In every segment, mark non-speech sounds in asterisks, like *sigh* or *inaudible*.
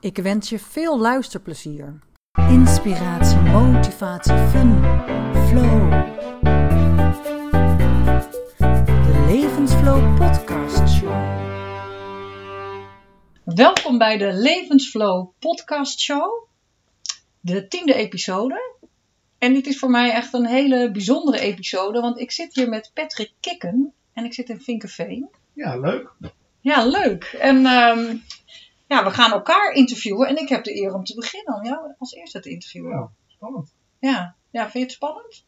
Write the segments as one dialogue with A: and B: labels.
A: Ik wens je veel luisterplezier. Inspiratie, motivatie, fun, flow. De Levensflow Podcast Show.
B: Welkom bij de Levensflow Podcast Show, de tiende episode. En dit is voor mij echt een hele bijzondere episode, want ik zit hier met Patrick Kikken en ik zit in Vinkenveen.
C: Ja, leuk.
B: Ja, leuk. En ehm, ja, we gaan elkaar interviewen en ik heb de eer om te beginnen om jou als eerste te interviewen.
C: Ja, spannend.
B: Ja, ja vind je het spannend?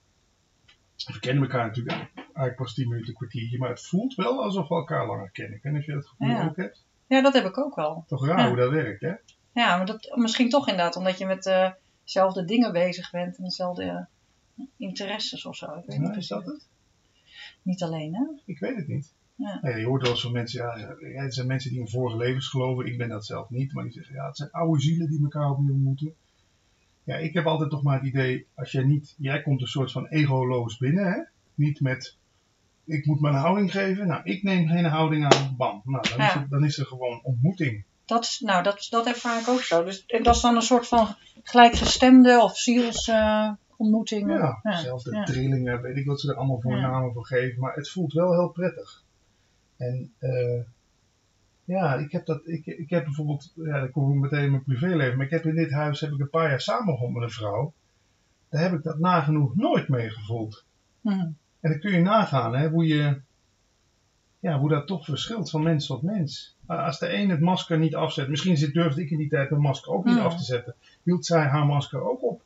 C: We kennen elkaar natuurlijk eigenlijk pas 10 minuten, kwartiertje, maar het voelt wel alsof we elkaar langer kennen. Ik weet niet of je dat gevoel
B: Ja.
C: ook hebt.
B: Ja, dat heb ik ook wel.
C: Toch raar
B: Ja.
C: hoe dat werkt, hè?
B: Ja, maar dat, misschien toch inderdaad, omdat je met eh, dezelfde dingen bezig bent en dezelfde eh, interesses of zo. Ik weet niet
C: is dat het?
B: Niet alleen, hè?
C: Ik weet het niet.
B: Ja.
C: Nee, je hoort wel eens van mensen, ja, ja, het zijn mensen die in vorige levens geloven. Ik ben dat zelf niet, maar die zeggen, ja, het zijn oude zielen die elkaar opnieuw ontmoeten. Ja, ik heb altijd toch maar het idee, als jij niet, jij komt een soort van egoloos binnen, hè? Niet met, ik moet mijn houding geven. Nou, ik neem geen houding aan, bam. Nou, dan, is,
B: Ja.
C: het, dan is er gewoon ontmoeting.
B: Dat, is, nou, dat, dat ervaar ik ook zo. Dus, en dat is dan een soort van gelijkgestemde of zielsontmoeting.
C: Ja, zelfde
B: ja.
C: trillingen, weet ik wat ze er allemaal voor
B: Ja.
C: namen voor geven. Maar het voelt wel heel prettig. En eh, ja, ik heb dat, ik, ik heb bijvoorbeeld, ja, dan kom ik meteen in mijn privéleven. Maar ik heb in dit huis heb ik een paar jaar samengewoond met een vrouw. Daar heb ik dat nagenoeg nooit mee gevoeld.
B: Hm.
C: En dan kun je nagaan hè, hoe je, ja, hoe dat toch verschilt van mens tot mens. Maar Als de een het masker niet afzet, misschien zit, durfde ik in die tijd mijn masker ook niet
B: Hmm.
C: af te zetten, hield zij haar masker ook op.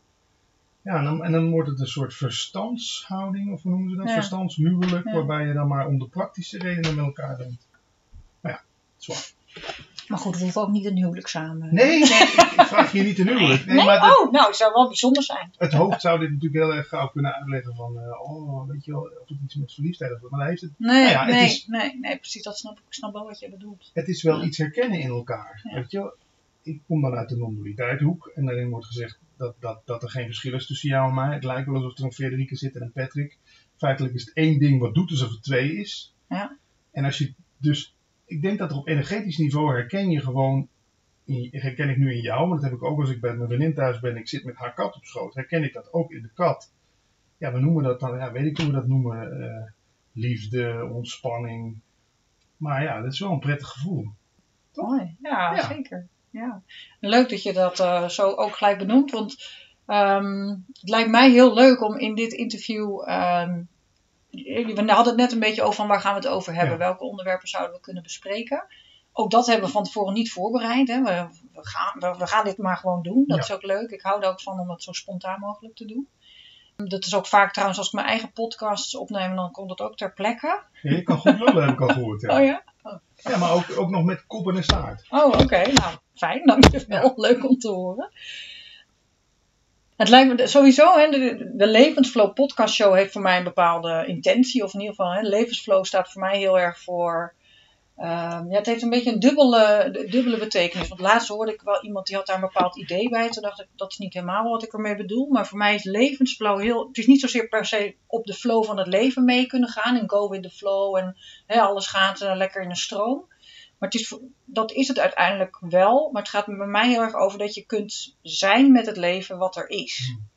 C: Ja, en dan, en dan wordt het een soort verstandshouding, of hoe noemen ze dat?
B: Ja.
C: Verstandshuwelijk,
B: Ja.
C: waarbij je dan maar om de praktische redenen met elkaar bent. Nou ja, zwaar.
B: Maar goed, we hoeven ook niet een huwelijk samen.
C: Nee, nee, ik, ik vraag je niet een huwelijk. Nee,
B: Nee?
C: maar
B: Oh, nou, het zou wel bijzonder zijn.
C: het hoofd zou dit natuurlijk heel erg gauw kunnen uitleggen van, eh, oh, weet je wel, of het iets met verliefdheid heeft. Maar daar heeft het
B: Nee,
C: Nou ja, het
B: nee,
C: is-
B: nee, nee, precies. Dat snap ik. Ik snap wel wat je bedoelt.
C: het is wel iets herkennen in elkaar.
B: Ja.
C: Weet je, wel? Ik kom dan uit de non-dualiteithoek en daarin wordt gezegd dat, dat, dat er geen verschil is tussen jou en mij. Het lijkt wel alsof er een Frederike zit en een Patrick. Feitelijk is het één ding wat doet alsof het twee is.
B: Ja.
C: En als je dus, ik denk dat er op energetisch niveau herken je gewoon, herken ik nu in jou, maar dat heb ik ook als ik bij mijn vriendin thuis ben, ik zit met haar kat op schoot, herken ik dat ook in de kat. Ja, we noemen dat dan, ja, weet ik hoe we dat noemen, eh, liefde, ontspanning. Maar ja, dat is wel een prettig gevoel. Toch?
B: Mooi. Ja,
C: Ja.
B: zeker. Ja. Leuk dat je dat eh, zo ook gelijk benoemt. Want ehm, het lijkt mij heel leuk om in dit interview. ehm, we hadden het net een beetje over van waar gaan we het over hebben.
C: Ja.
B: Welke onderwerpen zouden we kunnen bespreken. Ook dat hebben we van tevoren niet voorbereid. Hè. We, we, gaan, we, we gaan dit maar gewoon doen. Dat
C: Ja.
B: is ook leuk. Ik hou er ook van om het zo spontaan mogelijk te doen. Dat is ook vaak trouwens als ik mijn eigen podcasts opneem, dan komt dat ook ter plekke.
C: Ja, je kan goed lullen, heb ik al gehoord. Ja, *laughs*
B: Oh ja?
C: Ja maar ook, ook nog met kop en staart.
B: Oh, oké. Nou, fijn. Dankjewel. Leuk om te horen. Het lijkt me sowieso, hè, de, de Levensflow podcast show heeft voor mij een bepaalde intentie. Of in ieder geval, hè, Levensflow staat voor mij heel erg voor... ehm, ja, het heeft een beetje een dubbele, dubbele betekenis. Want laatst hoorde ik wel iemand die had daar een bepaald idee bij. Toen dacht ik, dat is niet helemaal wat ik ermee bedoel. Maar voor mij is levensflow heel... Het is niet zozeer per se op de flow van het leven mee kunnen gaan. En go with the flow. En hè, alles gaat eh, lekker in een stroom. Maar het is, dat is het uiteindelijk wel. Maar het gaat bij mij heel erg over dat je kunt zijn met het leven wat er is.
C: Hmm.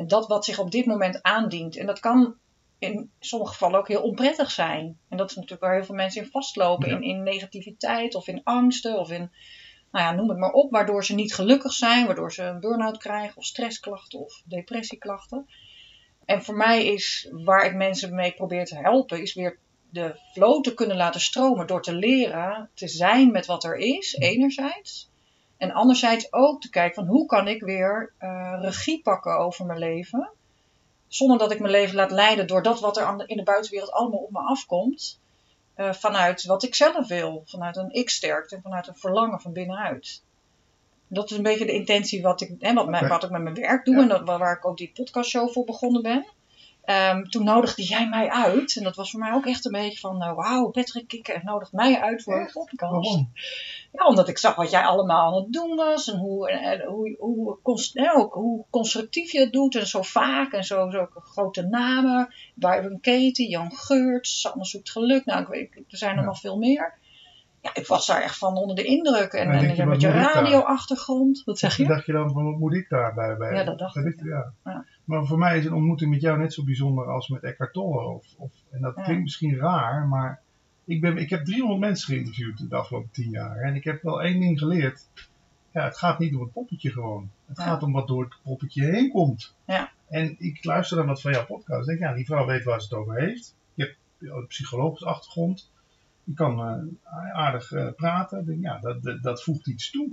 B: En dat wat zich op dit moment aandient. En dat kan in sommige gevallen ook heel onprettig zijn. En dat is natuurlijk waar heel veel mensen in vastlopen.
C: Ja.
B: In, in negativiteit of in angsten of in, nou ja, noem het maar op. Waardoor ze niet gelukkig zijn. Waardoor ze een burn-out krijgen of stressklachten of depressieklachten. En voor mij is waar ik mensen mee probeer te helpen, is weer de flow te kunnen laten stromen door te leren te zijn met wat er is, enerzijds. En anderzijds ook te kijken van hoe kan ik weer eh, regie pakken over mijn leven. Zonder dat ik mijn leven laat leiden door dat wat er in de buitenwereld allemaal op me afkomt. eh, vanuit wat ik zelf wil. Vanuit een ik-sterkte en vanuit een verlangen van binnenuit. Dat is een beetje de intentie wat ik, hè, wat, mijn-
C: Oké.
B: wat ik met mijn werk doe.
C: Ja.
B: En dat, waar ik ook die podcastshow voor begonnen ben. Ehm, toen nodigde jij mij uit. En dat was voor mij ook echt een beetje van... nou, Wauw, Patrick Kikker nodigt mij uit voor een podcast.
C: Waarom?
B: Ja, omdat ik zag wat jij allemaal aan het doen was. En hoe, en hoe, hoe, constructief je het doet. En zo vaak. En zo, zo grote namen. Byron Katie, Jan Geurts, Sanne zoekt geluk. Nou, ik weet, er zijn er
C: Ja.
B: nog veel meer. Ja, ik was daar echt van onder de indruk. En, en
C: je,
B: met je radioachtergrond. Wat zeg je?
C: dacht je dan van wat moet ik daarbij bij?
B: Ja, dat dacht ik,
C: ja.
B: Ja.
C: Maar voor mij is een ontmoeting met jou net zo bijzonder als met Eckhart Tolle. Of, of, en dat klinkt misschien raar, maar ik, ben, ik heb 300 mensen geïnterviewd de afgelopen 10 jaar. En ik heb wel één ding geleerd. Ja, het gaat niet om het poppetje gewoon. Het gaat om wat door het poppetje heen komt.
B: Ja.
C: En ik luister dan wat van jouw podcast. Ik denk, ja, die vrouw weet waar ze het over heeft. Je hebt een psychologische achtergrond. Je kan eh, aardig eh, praten. Ja, dat, dat, dat voegt iets toe.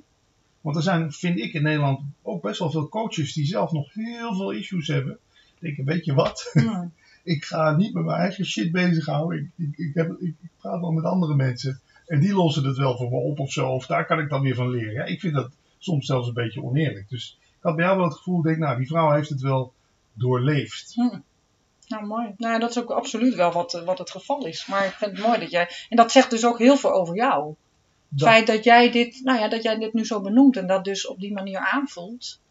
C: Want er zijn, vind ik in Nederland, ook best wel veel coaches die zelf nog heel veel issues hebben. Denken, weet je wat?
B: Hmm. *laughs*
C: ik ga niet met mijn eigen shit bezighouden. Ik, ik, ik, heb, ik, praat wel met andere mensen. En die lossen het wel voor me op of zo. Of daar kan ik dan weer van leren. Ja, ik vind dat soms zelfs een beetje oneerlijk. Dus ik had bij jou wel het gevoel, denk, nou, die vrouw heeft het wel doorleefd.
B: Nou, mooi. Nou, dat is ook absoluut wel wat, eh, wat het geval is. Maar ik vind het mooi dat jij... En dat zegt dus ook heel veel over jou. Het
C: Dat-
B: feit dat jij, dit, nou ja, dat jij dit nu zo benoemt en dat dus op die manier aanvoelt.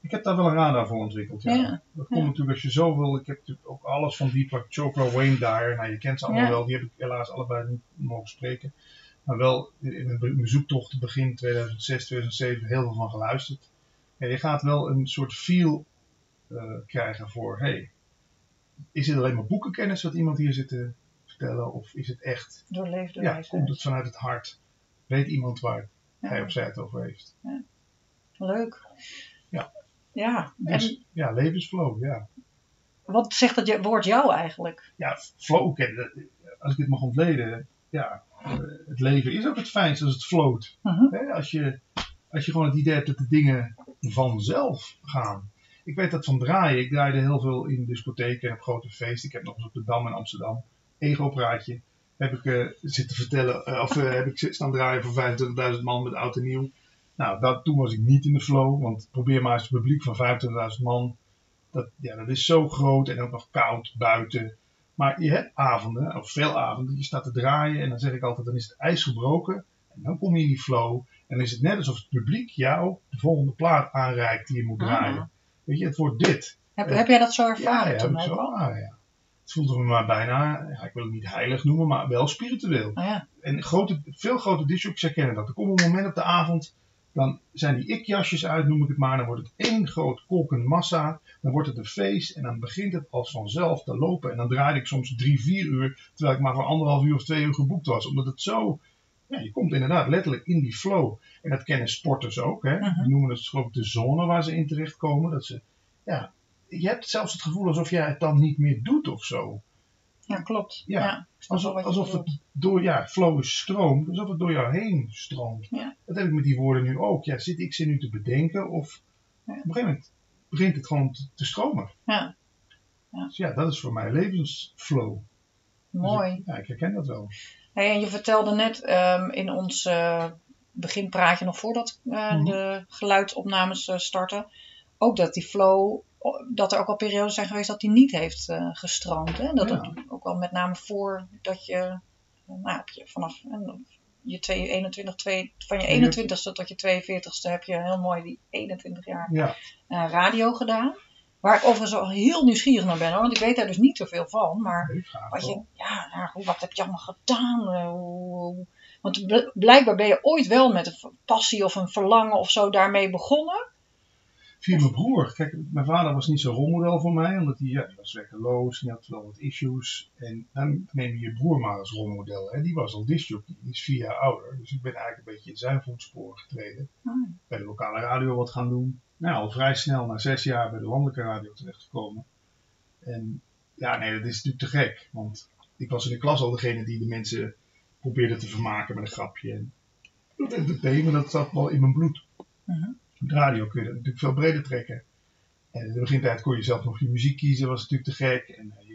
C: Ik heb daar wel een radar voor ontwikkeld. Ja.
B: Ja.
C: Dat komt
B: Ja.
C: natuurlijk als je zoveel. Ik heb natuurlijk ook alles van Deepak Chopra, Wayne Dyer. Nou, je kent ze allemaal
B: Ja.
C: wel. Die heb ik helaas allebei niet mogen spreken. Maar wel in mijn zoektocht begin 2006, 2007 heel veel van geluisterd. Ja, je gaat wel een soort feel eh, krijgen voor. Hey, is het alleen maar boekenkennis wat iemand hier zit te vertellen? Of is het echt?
B: Doorleefde
C: Ja,
B: wijze.
C: komt het vanuit het hart? Weet iemand waar hij
B: Ja,
C: of zij het over heeft?
B: leuk.
C: Ja.
B: Ja,
C: Dus
B: en
C: ja, levensflow, ja.
B: wat zegt dat je- woord jou eigenlijk?
C: ja, flow. Als ik het mag ontleden, ja, eh, het leven is ook het fijnst als het float.
B: Mhm.
C: Als, je, als je gewoon het idee hebt dat de dingen vanzelf gaan. Ik weet dat van draaien. Ik draaide heel veel in discotheken en op grote feesten. Ik heb nog eens op de Dam in Amsterdam, ego-praatje, heb ik eh, zitten vertellen, eh, of eh, heb ik staan draaien voor 25.000 man met oud en nieuw. Nou, dat, toen was ik niet in de flow, want probeer maar eens het publiek van 25.000 man. Dat, ja, dat is zo groot en ook nog koud buiten. Maar je hebt avonden, of veel avonden, je staat te draaien en dan zeg ik altijd, dan is het ijs gebroken. En dan kom je in die flow. En dan is het net alsof het publiek jou de volgende plaat aanreikt die je moet
B: Ah.
C: Weet je, het wordt dit.
B: Heb, heb jij dat zo ervaren
C: ja,
B: toen
C: heb ik zo aan, ja. Het voelde me maar bijna, ja, ik wil het niet heilig noemen, maar wel spiritueel.
B: Ah, ja.
C: En grote, veel grote discjockeys herkennen dat. Er komt een moment op de avond, dan zijn die ik-jasjes uit, noem ik het maar. Dan wordt het één groot kolkende massa. Dan wordt het een feest en dan begint het als vanzelf te lopen. En dan draaide ik soms drie, vier uur, terwijl ik maar voor anderhalf uur of twee uur geboekt was. Omdat het zo, ja, je komt inderdaad letterlijk in die flow. En dat kennen sporters ook. Hè?
B: Mhm.
C: Die noemen het geloof ik de zone waar ze in terechtkomen. Dat ze, ja, je hebt zelfs het gevoel alsof jij het dan niet meer doet of zo.
B: ja, klopt.
C: Ja. Alsof, alsof het door, ja, flow is stroom, alsof het door jou heen stroomt.
B: Ja.
C: Dat heb ik met die woorden nu ook. Ja, zit ik ze nu te bedenken of
B: Ja.
C: op een gegeven moment begint het gewoon te, te stromen.
B: Ja. Ja.
C: Dus ja, dat is voor mij levensflow. Dus
B: Mooi.
C: ik- ja, ik herken dat wel.
B: Hey, en je vertelde net ehm, in ons eh, beginpraatje, nog voordat eh,
C: Mhm.
B: de geluidsopnames eh, starten, ook dat die flow, dat er ook al periodes zijn geweest dat die niet heeft gestroomd. Hè? Dat
C: Ja.
B: het ook wel met name voor dat je, nou, heb je vanaf je twee- 21, twee- van je 21ste tot je 42ste heb je heel mooi die 21 jaar
C: Ja,
B: radio gedaan. Waar ik overigens al heel nieuwsgierig naar ben, hoor, want ik weet daar dus niet zoveel van. Maar wat, je, ja, hoe- wat heb je allemaal gedaan? Eh, want bl- blijkbaar ben je ooit wel met een passie of een verlangen of zo daarmee begonnen.
C: Via mijn broer. Kijk, mijn vader was niet zo'n rolmodel voor mij, omdat hij, ja, die was werkeloos, die had wel wat issues. En dan neem je je broer maar als rolmodel. Hè. Die was al discjockey, die is vier jaar ouder. Dus ik ben eigenlijk een beetje in zijn voetsporen getreden.
B: Hmm.
C: bij de lokale radio wat gaan doen. Nou, al vrij snel na zes jaar bij de landelijke radio terechtgekomen. En ja, nee, dat is natuurlijk te gek. Want ik was in de klas al degene die de mensen probeerde te vermaken met een grapje. En dat entertainen, dat zat wel in mijn bloed. Radio kun je dat natuurlijk veel breder trekken. En in de begintijd kon je zelf nog je muziek kiezen, was natuurlijk te gek. En eh,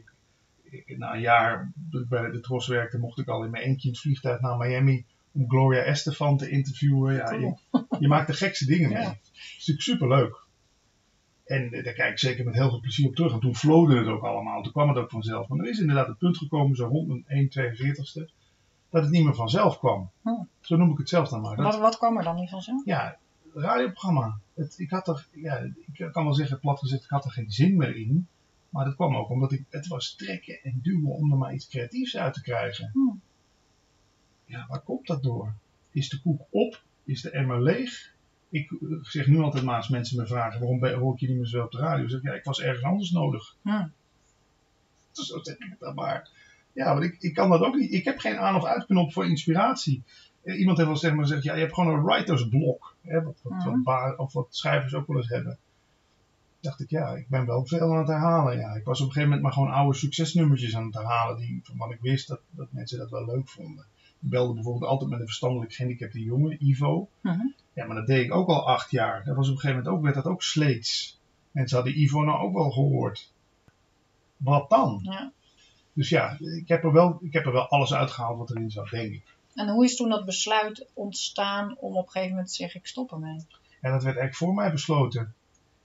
C: je, na een jaar dat ik bij de Tros werkte, mocht ik al in mijn eentje in het vliegtuig naar Miami om Gloria Estefan te interviewen. Ja, je, je maakt de gekste dingen mee.
B: Ja.
C: Het is natuurlijk superleuk. En eh, daar kijk ik zeker met heel veel plezier op terug. En toen flowde het ook allemaal. Toen kwam het ook vanzelf. Maar er is inderdaad het punt gekomen, zo rond mijn 1,42ste, dat het niet meer vanzelf kwam.
B: Hm.
C: Zo noem ik het zelf dan maar. Dat,
B: Wat, wat kwam er dan niet van zo?
C: ja, radioprogramma. Het, ik had er, ja, ik kan wel zeggen, plat gezegd, ik had er geen zin meer in. Maar dat kwam ook omdat ik, het was trekken en duwen om er maar iets creatiefs uit te krijgen.
B: Hm.
C: Ja, waar komt dat door? Is de koek op? Is de emmer leeg? Ik eh, zeg nu altijd maar als mensen me vragen, waarom hoor ik je niet meer zo op de radio? Ik zeg, ja, ik was ergens anders nodig.
B: Hm.
C: Zo zeg ik dan maar. Ja, want ik, ik kan dat ook niet. Ik heb geen aan- of uitknop voor inspiratie. Iemand heeft wel zeg maar gezegd, ja, je hebt gewoon een writersblok. Hè, wat, wat, wat
B: Mhm.
C: ba- of wat schrijvers ook wel eens hebben. Dacht ik, ja, ik ben wel veel aan het herhalen. Ja. Ik was op een gegeven moment maar gewoon oude succesnummertjes aan het herhalen. Die, waarvan ik wist dat, dat mensen dat wel leuk vonden. Ik belde bijvoorbeeld altijd met een verstandelijk gehandicapte jongen, Ivo.
B: Mhm.
C: Ja, maar dat deed ik ook al acht jaar. Dat was op een gegeven moment ook, werd dat ook sleets. Mensen hadden Ivo nou ook wel gehoord. Wat dan?
B: Ja.
C: Dus ja, ik heb, er wel, ik heb er wel alles uitgehaald wat erin zat, denk ik.
B: En hoe is toen dat besluit ontstaan om op een gegeven moment te zeggen ik stop ermee?
C: En dat werd eigenlijk voor mij besloten.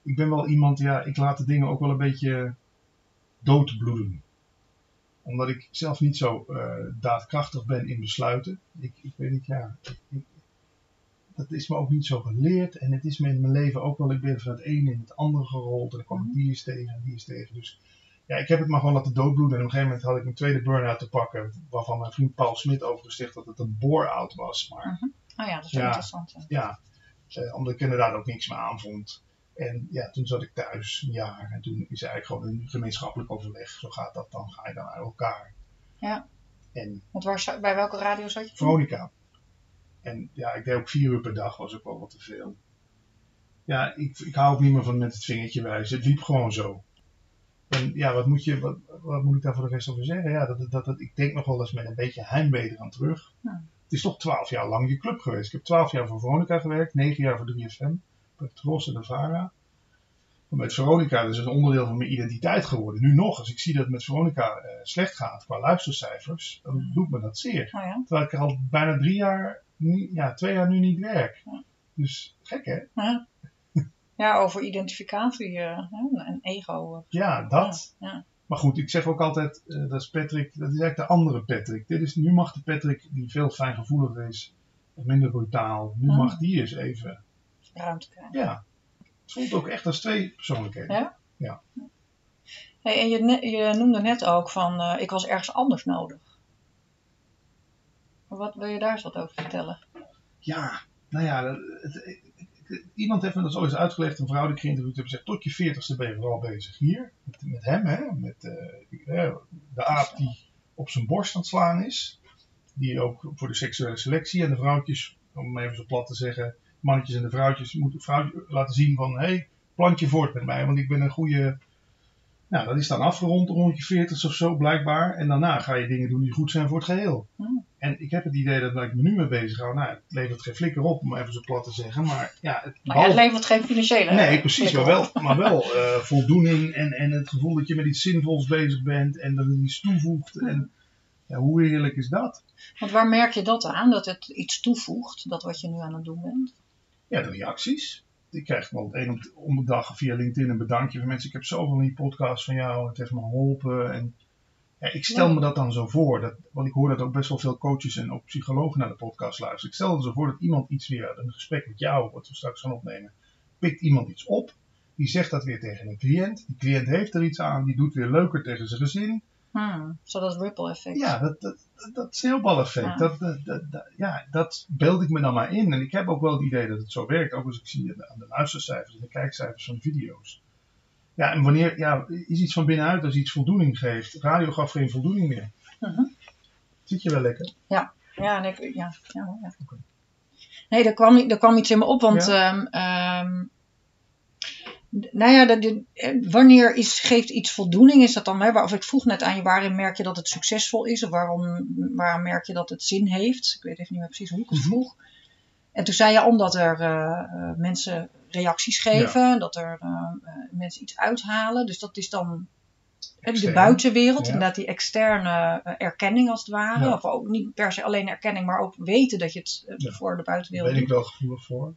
C: Ik ben wel iemand, ja, ik laat de dingen ook wel een beetje doodbloeden. Omdat ik zelf niet zo eh, daadkrachtig ben in besluiten. Ik, ik weet niet, ja. ik- dat is me ook niet zo geleerd. En het is me in mijn leven ook wel, ik ben van het ene in het andere gerold. En dan kwam ik die eens tegen en die eens tegen. Dus ja, ik heb het maar gewoon laten doodbloeden. En op een gegeven moment had ik een tweede burn-out te pakken. Waarvan mijn vriend Paul Smit overigens zegt dat het een bore-out was. Maar
B: Oh ja, dat is
C: Ja.
B: interessant. Ja.
C: ja, eh, omdat ik inderdaad ook niks meer aanvond. En ja, toen zat ik thuis een jaar en toen is eigenlijk gewoon een gemeenschappelijk overleg. Zo gaat dat dan, ga je dan uit elkaar.
B: Ja.
C: En
B: Want waar, bij welke radio zat je?
C: Veronica. En ja, ik deed ook vier uur per dag, was ook wel wat te veel. Ja, ik, ik hou ook niet meer van met het vingertje wijzen. Het liep gewoon zo. En ja, wat moet, je, wat, wat moet ik daar voor de rest over zeggen? Ja, dat, dat, dat, ik denk nog wel eens met een beetje heimwee eraan terug.
B: Ja.
C: Het is toch twaalf jaar lang je club geweest. Ik heb twaalf jaar voor Veronica gewerkt, negen jaar voor 3FM, bij Tros en de Vara. Maar met Veronica dat is een onderdeel van mijn identiteit geworden. Nu nog, als ik zie dat het met Veronica eh, slecht gaat qua luistercijfers, dan doet me dat zeer.
B: Oh ja.
C: Terwijl ik er al bijna drie jaar, ja, twee jaar nu niet werk.
B: Ja.
C: Dus gek hè?
B: Ja. Ja, over identificatie eh, en ego. eh.
C: Ja, dat.
B: Ja.
C: Maar goed, ik zeg ook altijd, eh, dat is Patrick, dat is eigenlijk de andere Patrick. Dit is, nu mag de Patrick die veel fijngevoeliger is, en minder brutaal, nu
B: Ah.
C: mag die eens even.
B: ruimte krijgen.
C: Ja, het voelt ook echt als twee persoonlijkheden.
B: Ja? Hey, en je, je noemde net ook van ik was ergens anders nodig. Wat wil je daar eens wat over vertellen?
C: Ja, nou ja, het- iemand heeft me dat zo eens uitgelegd, een vrouw die ik geïnterviewd heb, zegt tot je veertigste ben je vooral bezig hier, met, hem, hè, met eh, eh, de aap die op zijn borst aan het slaan is, die ook voor de seksuele selectie en de vrouwtjes, om even zo plat te zeggen, mannetjes en de vrouwtjes moeten vrouwtje laten zien van, hé, hey, plant je voort met mij, want ik ben een goede... Nou, dat is dan afgerond rond je veertigste of zo, blijkbaar. En daarna ga je dingen doen die goed zijn voor het geheel.
B: Hmm.
C: En ik heb het idee dat waar ik me nu mee bezig hou, nou, het levert geen flikker op, om even zo plat te zeggen. Maar ja, het,
B: ja, het levert geen financiële.
C: Nee, precies, maar wel, maar wel *laughs* eh, voldoening en, en het gevoel dat je met iets zinvols bezig bent en dat het iets toevoegt. En ja, hoe heerlijk is dat?
B: Want waar merk je dat aan? Dat het iets toevoegt, dat wat je nu aan het doen bent?
C: Ja, de reacties. Ik krijg wel één om, de dag via LinkedIn een bedankje van mensen. Ik heb zoveel in die podcast van jou, het heeft me geholpen. En ja, ik stel
B: Ja.
C: me dat dan zo voor, dat, want ik hoor dat ook best wel veel coaches en ook psychologen naar de podcast luisteren. Ik stel me zo voor dat iemand iets weer, uit een gesprek met jou, wat we straks gaan opnemen, pikt iemand iets op. Die zegt dat weer tegen een cliënt. Die cliënt heeft er iets aan, die doet weer leuker tegen zijn gezin.
B: Hmm, zo dat ripple effect.
C: Ja, dat, dat, dat, dat sneeuwbaleffect,
B: Ja.
C: Dat, dat, ja, dat beeld ik me dan maar in. En ik heb ook wel het idee dat het zo werkt, ook als ik zie aan de, luistercijfers en de kijkcijfers van de video's. Ja, en wanneer, ja, is iets van binnenuit als iets voldoening geeft. Radio gaf geen voldoening meer.
B: Mhm.
C: Zit je wel lekker?
B: Ja, en ik, ja, ja, hoor, ja. Nee, er kwam, er kwam iets in me op, want ehm, ehm, nou ja, wanneer is, geeft iets voldoening? Is dat dan, hè, of ik vroeg net aan je, waarin merk je dat het succesvol is? Of waarom, waarom merk je dat het zin heeft? Ik weet even niet meer precies hoe ik het
C: Mhm.
B: vroeg. En toen zei je, omdat er eh, eh, mensen reacties geven, dat er eh, mensen iets uithalen. Dus dat is dan de buitenwereld,
C: Ja.
B: inderdaad die externe erkenning als het ware.
C: Ja.
B: Of ook niet per se alleen erkenning, maar ook weten dat je het voor de
C: Daar
B: buitenwereld
C: ben ik wel gevoelig voor.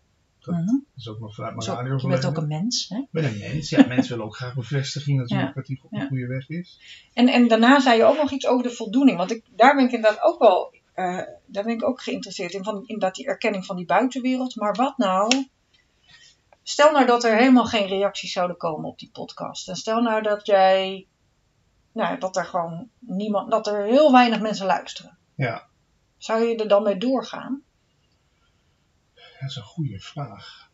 C: Dat
B: Mhm.
C: is ook nog vanuit
B: Zo, je bent ook een mens. Hè?
C: Ben een mens. Ja, mensen willen ook graag bevestiging natuurlijk
B: Ja.
C: dat hij op de
B: Ja.
C: goede weg is.
B: En, en daarna zei je ook nog iets over de voldoening. Want ik, daar ben ik inderdaad ook wel, eh, daar ben ik ook geïnteresseerd in. Van inderdaad die erkenning van die buitenwereld. Maar wat nou? Stel nou dat er helemaal geen reacties zouden komen op die podcast. En stel nou dat jij, nou, dat er gewoon niemand, dat er heel weinig mensen luisteren.
C: Ja,
B: Zou je er dan mee doorgaan?
C: Dat is een goede vraag.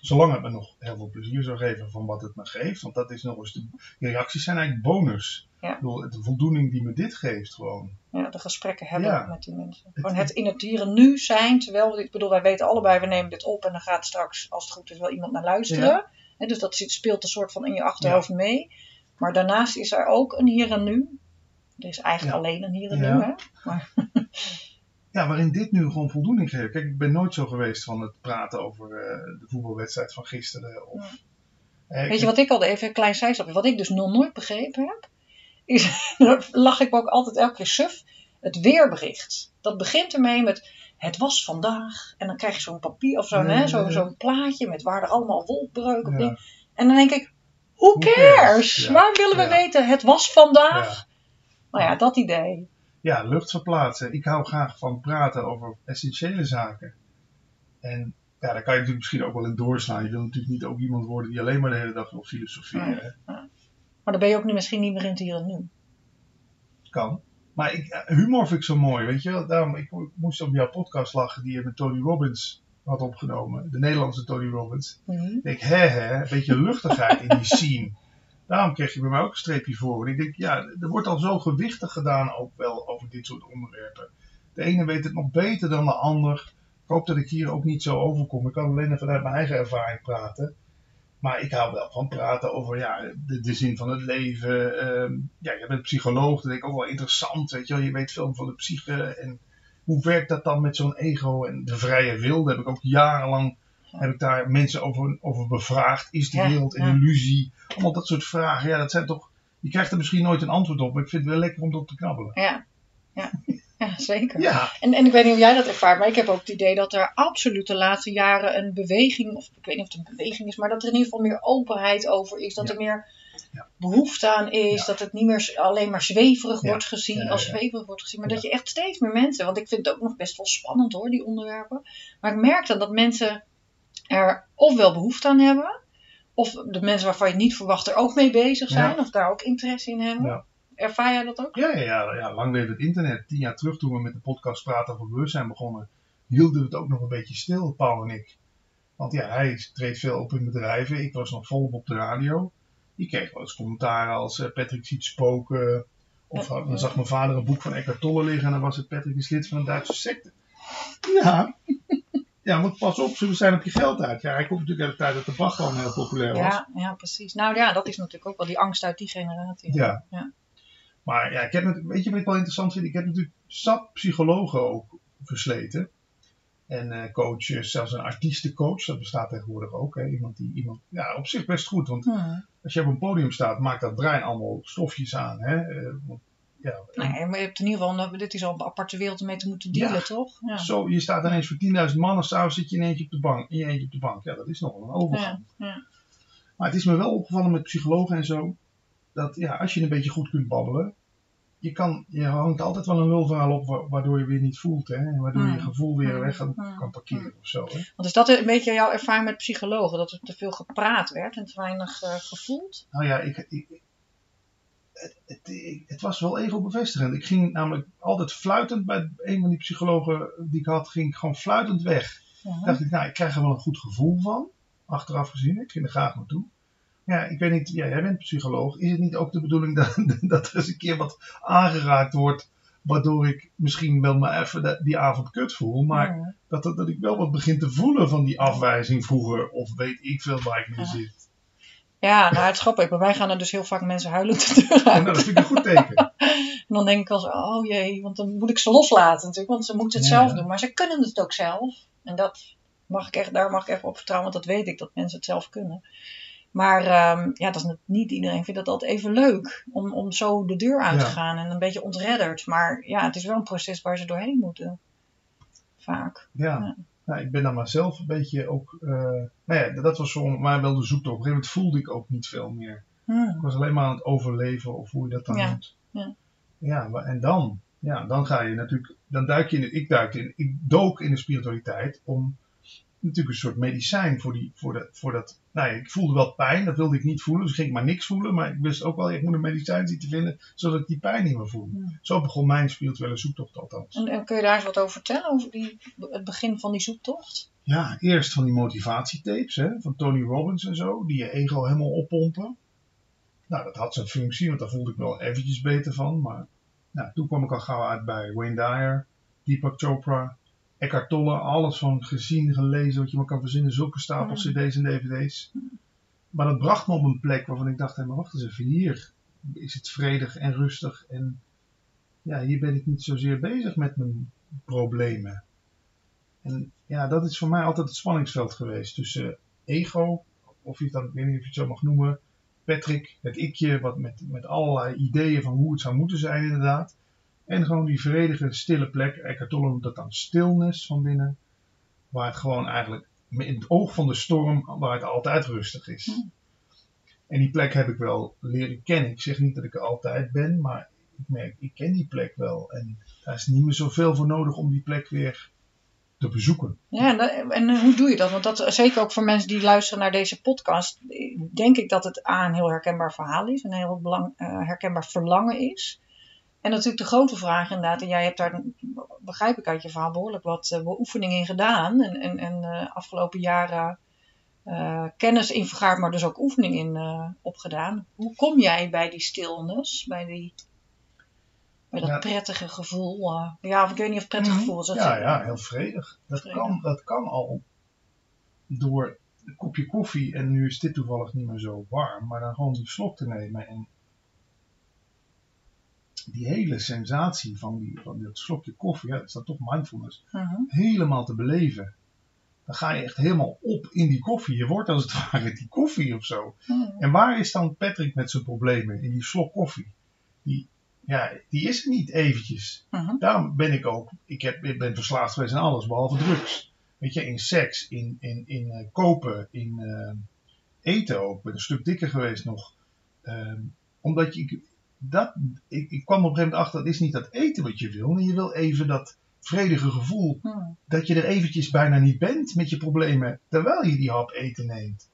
C: Zolang het me nog heel veel plezier zou geven van wat het me geeft. Want dat is nog eens de, die reacties zijn eigenlijk bonus.
B: Ja.
C: Ik bedoel, de voldoening die me dit geeft gewoon.
B: Ja, de gesprekken hebben
C: Ja.
B: met die mensen. Gewoon het in het hier en nu zijn. Terwijl, ik bedoel, wij weten allebei, we nemen dit op en dan gaat straks, als het goed is, wel iemand naar luisteren. Dus dat speelt een soort van in je achterhoofd mee. Maar daarnaast is er ook een hier en nu. Er is eigenlijk alleen een hier en nu. Hè? Maar, *laughs*
C: Ja, waarin dit nu gewoon voldoening geeft. Kijk, ik ben nooit zo geweest van het praten over eh, de voetbalwedstrijd van gisteren. Of, Eh,
B: weet je wat ik al even een klein zijstapje, wat ik dus nog nooit begrepen heb, is, *laughs* daar lach ik me ook altijd elke keer suf, het weerbericht. Dat begint ermee met, het was vandaag, en dan krijg je zo'n papier of zo'n
C: Nee,
B: hè, zo, zo'n plaatje met waar er allemaal wolkbreuken op
C: Ja.
B: En dan denk ik, who
C: Who
B: cares?
C: Ja.
B: Waarom willen we weten, het was vandaag? Nou ja, dat idee.
C: Ja, lucht verplaatsen. Ik hou graag van praten over essentiële zaken. En ja, daar kan je natuurlijk misschien ook wel in doorslaan. Je wil natuurlijk niet ook iemand worden die alleen maar de hele dag wil filosoferen.
B: Maar dan ben je ook nu misschien niet meer in het hier en nu.
C: Kan. Maar ik, eh, humor vind ik zo mooi, weet je wel. Daarom, ik, ik moest op jouw podcast lachen die je met Tony Robbins had opgenomen. De Nederlandse Tony Robbins.
B: Mhm.
C: Ik denk, hè hè, een beetje luchtigheid in die scene. Daarom kreeg je bij mij ook een streepje voor. Ik denk, ja, er wordt al zo gewichtig gedaan ook wel over dit soort onderwerpen. De ene weet het nog beter dan de ander. Ik hoop dat ik hier ook niet zo overkom. Ik kan alleen vanuit mijn eigen ervaring praten. Maar ik hou wel van praten over ja, de, de zin van het leven. Ehm, ja, je bent psycholoog, dat denk ik ook wel interessant. Weet je, wel. je weet veel van de psyche. En hoe werkt dat dan met zo'n ego en de vrije wil? Daar heb ik ook jarenlang heb ik daar mensen over, over bevraagd. Is de wereld een illusie? Allemaal dat soort vragen. Ja, dat zijn toch. Je krijgt er misschien nooit een antwoord op, maar ik vind het wel lekker om erop te knabbelen.
B: Ja. Ja. *laughs* ja, zeker.
C: Ja,
B: En, en ik weet niet of jij dat ervaart, maar ik heb ook het idee dat er absoluut de laatste jaren een beweging, of ik weet niet of het een beweging is, maar dat er in ieder geval meer openheid over is. Dat
C: Ja.
B: er meer behoefte aan is. Dat het niet meer alleen maar zweverig wordt gezien, als zweverig wordt gezien. Maar dat je echt steeds meer mensen, want ik vind het ook nog best wel spannend hoor, die onderwerpen. Maar ik merk dan dat mensen er ofwel behoefte aan hebben, of de mensen waarvan je het niet verwacht er ook mee bezig zijn,
C: Ja.
B: of daar ook interesse in hebben.
C: Ja.
B: Ervaar jij dat ook?
C: ja, ja, ja, ja, lang leeft het internet. Tien jaar terug toen we met de podcast Praten over Bewustzijn begonnen, hielden we het ook nog een beetje stil, Paul en ik. Want ja, hij treedt veel op in bedrijven. Ik was nog volop op de radio. Je kreeg wel eens commentaren als eh, Patrick ziet spoken. Of dan zag mijn vader een boek van Eckhart Tolle liggen en dan was het Patrick is lid van een Duitse secte. Ja. Ja, maar pas op, ze zijn op je geld uit. Ja, hij komt natuurlijk uit de tijd dat de Bachman heel populair was.
B: Ja, ja, precies. Nou ja, dat is natuurlijk ook wel die angst uit die generatie.
C: Ja.
B: Ja.
C: Maar ja, ik heb het, weet je wat ik wel interessant vind? Ik heb natuurlijk zat psychologen ook versleten. En eh coaches, zelfs een artiestencoach, dat bestaat tegenwoordig ook. Hè? Iemand die iemand, ja, op zich best goed. Want
B: Hmm.
C: als je op een podium staat, maakt dat brein allemaal stofjes aan. Hè? Eh, want, ja,
B: Nee, maar je hebt in ieder geval, dit is al een aparte wereld om mee te moeten dealen,
C: Ja.
B: toch? Ja.
C: Zo, je staat ineens voor 10.000 man en s'avonds zit je in eentje op de bank. In je eentje op de bank. Ja, dat is nogal een overgang.
B: Ja.
C: Maar het is me wel opgevallen met psychologen en zo. Dat ja, als je een beetje goed kunt babbelen. Je, kan, je hangt altijd wel een lulverhaal op wa- waardoor je weer niet voelt. Hè? En waardoor je je
B: Hmm.
C: gevoel weer
B: Hmm.
C: weg kan,
B: Hmm.
C: kan parkeren of zo. Hè?
B: Want is dat een beetje jouw ervaring met psychologen? Dat er te veel gepraat werd en te weinig eh, gevoeld?
C: Nou ja, ik, ik, het, het, het was wel even bevestigend. Ik ging namelijk altijd fluitend bij een van die psychologen die ik had, ging ik gewoon fluitend weg.
B: Ja.
C: dacht ik, nou, ik krijg er wel een goed gevoel van. Achteraf gezien, ik ging er graag naartoe. Ja, ik weet niet, ja, jij bent psycholoog. Is het niet ook de bedoeling dat, *laughs* dat er eens een keer wat aangeraakt wordt, waardoor ik misschien wel maar even die avond kut voel, maar
B: Ja.
C: dat, dat, dat ik wel wat begin te voelen van die afwijzing vroeger, of weet ik veel waar ik mee
B: Ja.
C: zit.
B: Ja, nou het is grappig. Bij mij gaan er dus heel vaak mensen huilend de deur
C: En
B: uit.
C: dat vind ik een goed teken. *laughs*
B: En dan denk ik zo, oh jee, want dan moet ik ze loslaten natuurlijk. Want ze moeten het
C: Ja.
B: zelf doen. Maar ze kunnen het ook zelf. En dat mag ik echt, daar mag ik echt op vertrouwen, want dat weet ik, dat mensen het zelf kunnen. Maar ehm, ja, dat is niet iedereen vindt dat altijd even leuk om, om zo de deur uit te gaan en een beetje ontredderd. Maar ja, het is wel een proces waar ze doorheen moeten. Vaak.
C: Ja.
B: Ja.
C: Nou, ik ben dan maar zelf een beetje ook. eh, nou ja, dat was voor mij wel de zoektocht. Op een gegeven moment voelde ik ook niet veel meer.
B: Hmm.
C: Ik was alleen maar aan het overleven, of hoe je dat dan
B: Ja,
C: noemt.
B: ja.
C: Ja, maar- en dan? Ja, dan ga je natuurlijk. Dan duik je in. Ik duik in. Ik dook in de spiritualiteit om. Natuurlijk een soort medicijn voor, die, voor, dat, voor dat. Nou ja, ik voelde wel pijn, dat wilde ik niet voelen. Dus ging ik maar niks voelen. Maar ik wist ook wel, ik moet een medicijn zien te vinden. zodat ik die pijn niet meer voel.
B: Ja.
C: Zo begon mijn spirituele zoektocht althans.
B: En, en kun je daar eens wat over vertellen, over die, het begin van die zoektocht?
C: Ja, eerst van die motivatietapes hè, van Tony Robbins en zo, die je ego helemaal oppompen. Nou, dat had zijn functie, want daar voelde ik wel eventjes beter van. Maar nou, toen kwam ik al gauw uit bij Wayne Dyer, Deepak Chopra, Eckhart Tolle, alles van gezien, gelezen, wat je maar kan verzinnen, zulke stapels
B: Ja.
C: cd's en dvd's. Maar dat bracht me op een plek waarvan ik dacht, hé, maar wacht eens even, hier is het vredig en rustig en ja, hier ben ik niet zozeer bezig met mijn problemen. En ja, dat is voor mij altijd het spanningsveld geweest tussen ego, of je het dan, ik weet niet of je het zo mag noemen, Patrick, het ikje, wat met, met allerlei ideeën van hoe het zou moeten zijn inderdaad. En gewoon die vredige, stille plek, Eckhart Tolle noemt dat dan stilness van binnen, waar het gewoon eigenlijk in het oog van de storm, waar het altijd rustig is.
B: Hmm.
C: En die plek heb ik wel leren kennen. Ik zeg niet dat ik er altijd ben, maar ik merk, ik ken die plek wel. En daar is niet meer zoveel voor nodig om die plek weer te bezoeken.
B: Ja, en, dat- en eh, hoe doe je dat? Want dat, zeker ook voor mensen die luisteren naar deze podcast, denk ik dat het A, een heel herkenbaar verhaal is, een heel belang, eh, herkenbaar verlangen is. En natuurlijk de grote vraag inderdaad, en jij hebt daar, begrijp ik uit je verhaal, behoorlijk wat eh, beoefening in gedaan. En, en, en eh, afgelopen jaren eh, kennis in vergaard, maar dus ook oefening in opgedaan. Hoe kom jij bij die stilness, bij, die, bij dat
C: Ja.
B: prettige gevoel? ja, of ik weet niet of prettig
C: Mhm.
B: gevoel is. dat-
C: Ja, ja, heel vredig. Dat,
B: Vredig.
C: Kan, dat kan al door een kopje koffie, en nu is dit toevallig niet meer zo warm, maar dan gewoon die slok te nemen en die hele sensatie van, die, van dat slokje koffie, ja, dat is dan toch mindfulness,
B: Mhm.
C: helemaal te beleven. Dan ga je echt helemaal op in die koffie. Je wordt als het *laughs* ware die koffie of zo.
B: Mhm.
C: En waar is dan Patrick met zijn problemen in die slok koffie? Die, ja, die is er niet eventjes.
B: Mhm.
C: Daarom ben ik ook, ik, heb, ik ben verslaafd geweest aan alles behalve drugs. Weet je, in seks, in, in, in eh, kopen, in eh, eten ook. Ik ben een stuk dikker geweest nog. Ehm, omdat je, ik- dat, ik, ik kwam op een gegeven moment achter, het is niet dat eten wat je wil. Maar je wil even dat vredige gevoel
B: Mhm.
C: dat je er eventjes bijna niet bent met je problemen terwijl je die hap eten neemt.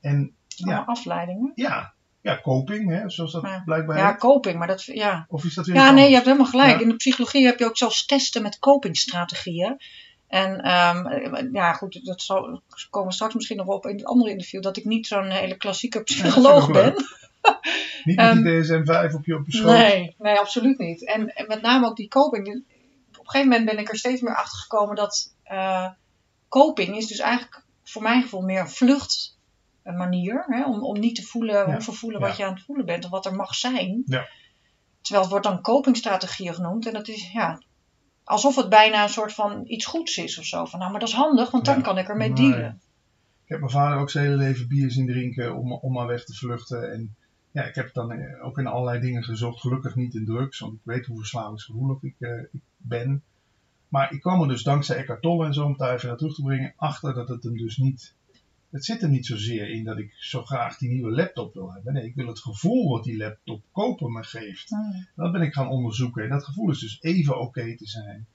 C: En
B: Allemaal
C: ja,
B: afleidingen.
C: ja, ja coping, hè, zoals dat
B: Ja.
C: blijkbaar
B: Ja, coping, maar dat, ja.
C: Of is dat weer
B: Ja, nee, je hebt helemaal gelijk.
C: Ja.
B: In de psychologie heb je ook zelfs testen met copingstrategieën. En ehm, ja, goed, dat zal, komen we straks misschien nog op in het andere interview, dat ik niet zo'n hele klassieke psycholoog
C: ook
B: ben. *laughs*
C: Niet met
B: Ehm,
C: die DSM-5 op je, op je schoot.
B: Nee, nee, absoluut niet. En, en met name ook die coping. Op een gegeven moment ben ik er steeds meer achter gekomen dat eh coping is dus eigenlijk voor mijn gevoel meer een vluchtmanier. Hè, om, om niet te voelen,
C: Ja,
B: hoeven voelen wat
C: ja.
B: je aan het voelen bent of wat er mag zijn.
C: Ja.
B: Terwijl het wordt dan copingstrategieën genoemd. En dat is ja, alsof het bijna een soort van iets goeds is of zo. Van nou, maar dat is handig, want dan kan ik ermee dealen.
C: Ik heb mijn vader ook zijn hele leven bier zien drinken om, om maar weg te vluchten. En ja, ik heb dan eh, ook in allerlei dingen gezocht. Gelukkig niet in drugs, want ik weet hoe verslavingsgevoelig ik, eh, ik ben. Maar ik kwam er dus dankzij Eckhart Tolle en zo, om daar even naar terug te brengen, achter dat het hem dus niet... Het zit er niet zozeer in dat ik zo graag die nieuwe laptop wil hebben. Nee, ik wil het gevoel wat die laptop kopen me geeft. Dat ben ik gaan onderzoeken. En dat gevoel is dus even oké te zijn.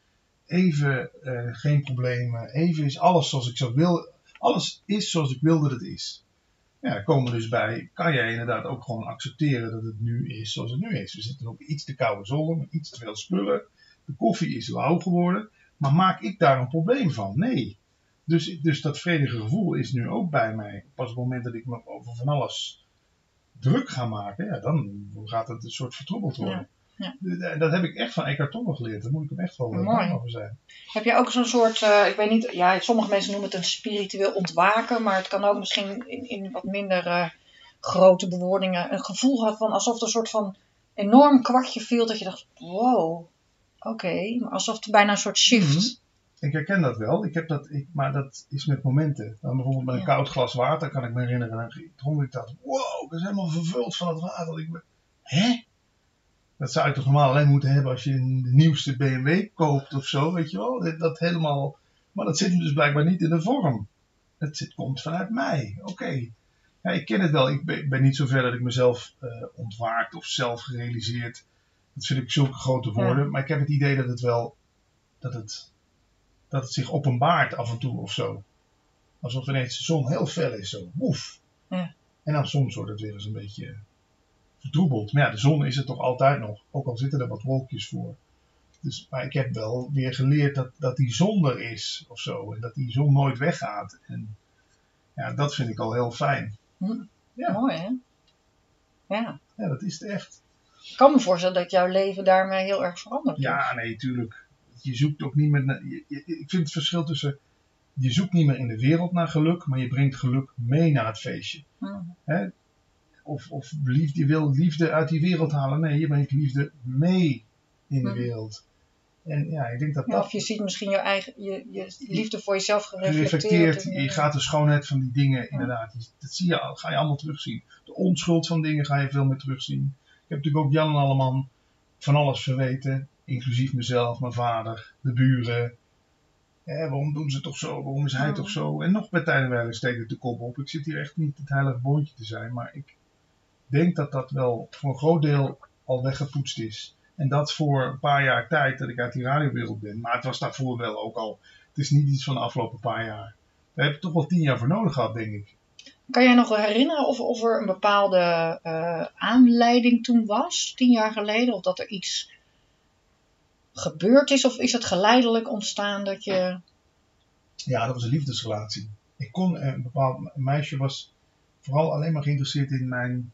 C: Even eh, geen problemen. Even is alles zoals ik zo wil. Alles is zoals ik wil dat het is. Ja, daar komen we dus bij. Kan jij inderdaad ook gewoon accepteren dat het nu is zoals het nu is. We zitten op iets te koude zolder met iets te veel spullen. De koffie is lauw geworden. Maar maak ik daar een probleem van? Nee. Dus, dus dat vredige gevoel is nu ook bij mij. Pas op het moment dat ik me over van alles druk ga maken, ja, dan gaat het een soort vertroebeld worden.
B: Ja,
C: D- Dat heb ik echt van Eckhart Tolle geleerd. Daar moet ik hem echt wel
B: Mooi.
C: voor zijn.
B: Heb jij ook zo'n soort, eh, ik weet niet, ja, sommige mensen noemen het een spiritueel ontwaken, maar het kan ook misschien in, in wat minder eh, grote bewoordingen een gevoel had van alsof er een soort van enorm kwartje viel dat je dacht, wow, oké, maar alsof er bijna een soort shift
C: Ik herken dat wel. Ik heb dat, ik, maar dat is met momenten. Dan bijvoorbeeld met een
B: Ja.
C: koud glas water kan ik me herinneren. Dan dronk ik dat. Wow, ik ben helemaal vervuld van het water. Ik ben, Hè? Dat zou je toch normaal alleen moeten hebben als je een de nieuwste BMW koopt of zo, weet je wel? Dat, dat helemaal. Maar dat zit hem dus blijkbaar niet in de vorm. Het zit, komt vanuit mij. Oké. Ja, ik ken het wel. Ik ben, niet zo ver dat ik mezelf eh, ontwaakt of zelf gerealiseerd. Dat vind ik zulke grote woorden. Maar ik heb het idee dat het wel. Dat het, dat het zich openbaart af en toe of zo. Alsof ineens de zon heel fel is. Zo. Woef.
B: Ja.
C: En dan soms wordt het weer eens een beetje vertroebeld. Maar ja, de zon is er toch altijd nog. Ook al zitten er wat wolkjes voor. Dus, maar ik heb wel weer geleerd dat, dat die zon er is of zo. En dat die zon nooit weggaat. En ja, dat vind ik al heel fijn. Ja.
B: Mooi, hè? Ja.
C: Ja, dat is het echt.
B: Ik kan me voorstellen dat jouw leven daarmee heel erg veranderd is.
C: Ja, nee, tuurlijk. Je zoekt ook niet meer. naar- je- je- ik vind het verschil tussen. Je zoekt niet meer in de wereld naar geluk, maar je brengt geluk mee naar het feestje. Hè? Of, of liefde, je wil liefde uit die wereld halen. Nee, je brengt liefde mee in de
B: Mm.
C: wereld. En ja, ik denk dat dat
B: of je ziet misschien je eigen je, je liefde voor jezelf gereflecteerd. in-
C: Je gaat de schoonheid van die dingen, inderdaad. Dat zie je, al- ga je allemaal terugzien. De onschuld van dingen ga je veel meer terugzien. Ik heb natuurlijk ook Jan en Alleman van alles verweten. Inclusief mezelf, mijn vader, de buren. Hè, waarom doen ze toch zo? Waarom is hij toch zo? En nog bij tijdenwijlen steekt het de kop op. Ik zit hier echt niet het heilige boontje te zijn. Maar ik denk dat dat wel voor een groot deel al weggepoetst is. En dat voor een paar jaar tijd dat ik uit die radiowereld ben. Maar het was daarvoor wel ook al. Het is niet iets van de afgelopen paar jaar. Daar heb ik toch wel tien jaar voor nodig gehad, denk ik.
B: Kan jij nog herinneren of, of er een bepaalde eh, aanleiding toen was, tien jaar geleden? Of dat er iets gebeurd is? Of is het geleidelijk ontstaan dat je...
C: Ja, dat was een liefdesrelatie. Ik kon, eh, een bepaald meisje was vooral alleen maar geïnteresseerd in mijn,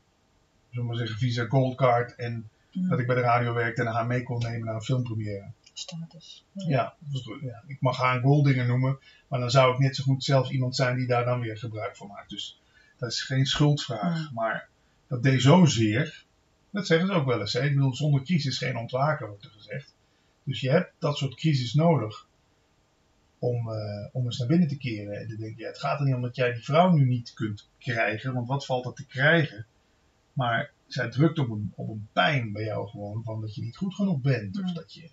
C: maar zeggen, Visa Goldcard. En dat ik bij de radio werkte en haar mee kon nemen naar een filmpremière.
B: status?
C: Ja, ja, ik mag haar een goldinger noemen, maar dan zou ik net zo goed zelf iemand zijn die daar dan weer gebruik van maakt. Dus dat is geen schuldvraag.
B: Ja.
C: Maar dat deed zozeer, dat zeggen ze ook wel eens. Hè? Ik bedoel, zonder crisis geen ontwaken, wordt er gezegd. Dus je hebt dat soort crisis nodig om, eh, om eens naar binnen te keren. En te denken, ja, het gaat er niet om dat jij die vrouw nu niet kunt krijgen, want wat valt er te krijgen? Maar zij drukt op een, op een pijn bij jou gewoon, van dat je niet goed genoeg bent. Of
B: Ja.
C: dat je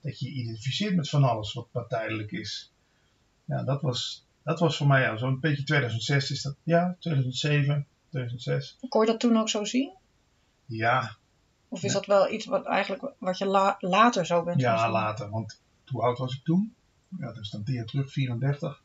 C: dat je je identificeert met van alles wat, wat tijdelijk is. Ja, dat was, dat was voor mij ja, zo'n beetje 2006 is dat. Ja, 2007, 2006.
B: Kon je dat toen ook zo zien?
C: Ja,
B: Of is
C: Ja.
B: dat wel iets wat, eigenlijk, wat je la- later zo bent
C: ja later. Want hoe oud was ik toen? Ja, dat is dan 10 jaar terug, 34.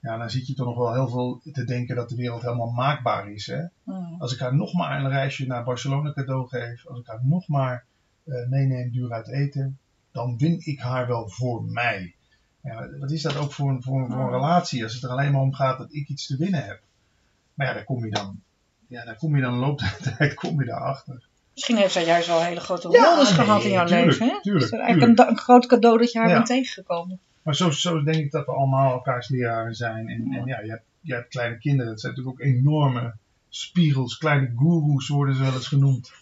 C: Ja, dan zit je toch nog wel heel veel te denken dat de wereld helemaal maakbaar is. Hè?
B: Mm.
C: Als ik haar nog maar een reisje naar Barcelona cadeau geef, als ik haar nog maar eh, meeneem duur uit eten, dan win ik haar wel voor mij. Ja, wat is dat ook voor een, voor, een- voor een relatie als het er alleen maar om gaat dat ik iets te winnen heb? Maar ja, daar kom je dan, ja, daar kom je dan, loopt *laughs* de tijd, kom je daarachter.
B: Misschien heeft zij juist wel hele grote
C: Ja,
B: rol
C: nee,
B: gehad in jouw
C: tuurlijk,
B: leven. Hè?
C: tuurlijk,
B: is eigenlijk een, een groot cadeau dat je haar
C: Ja.
B: bent tegengekomen.
C: Maar zo, zo denk ik dat we allemaal elkaars leraren zijn. En ja, en ja je, hebt, je hebt kleine kinderen, dat zijn natuurlijk ook enorme spiegels, kleine goeroes worden ze wel eens genoemd.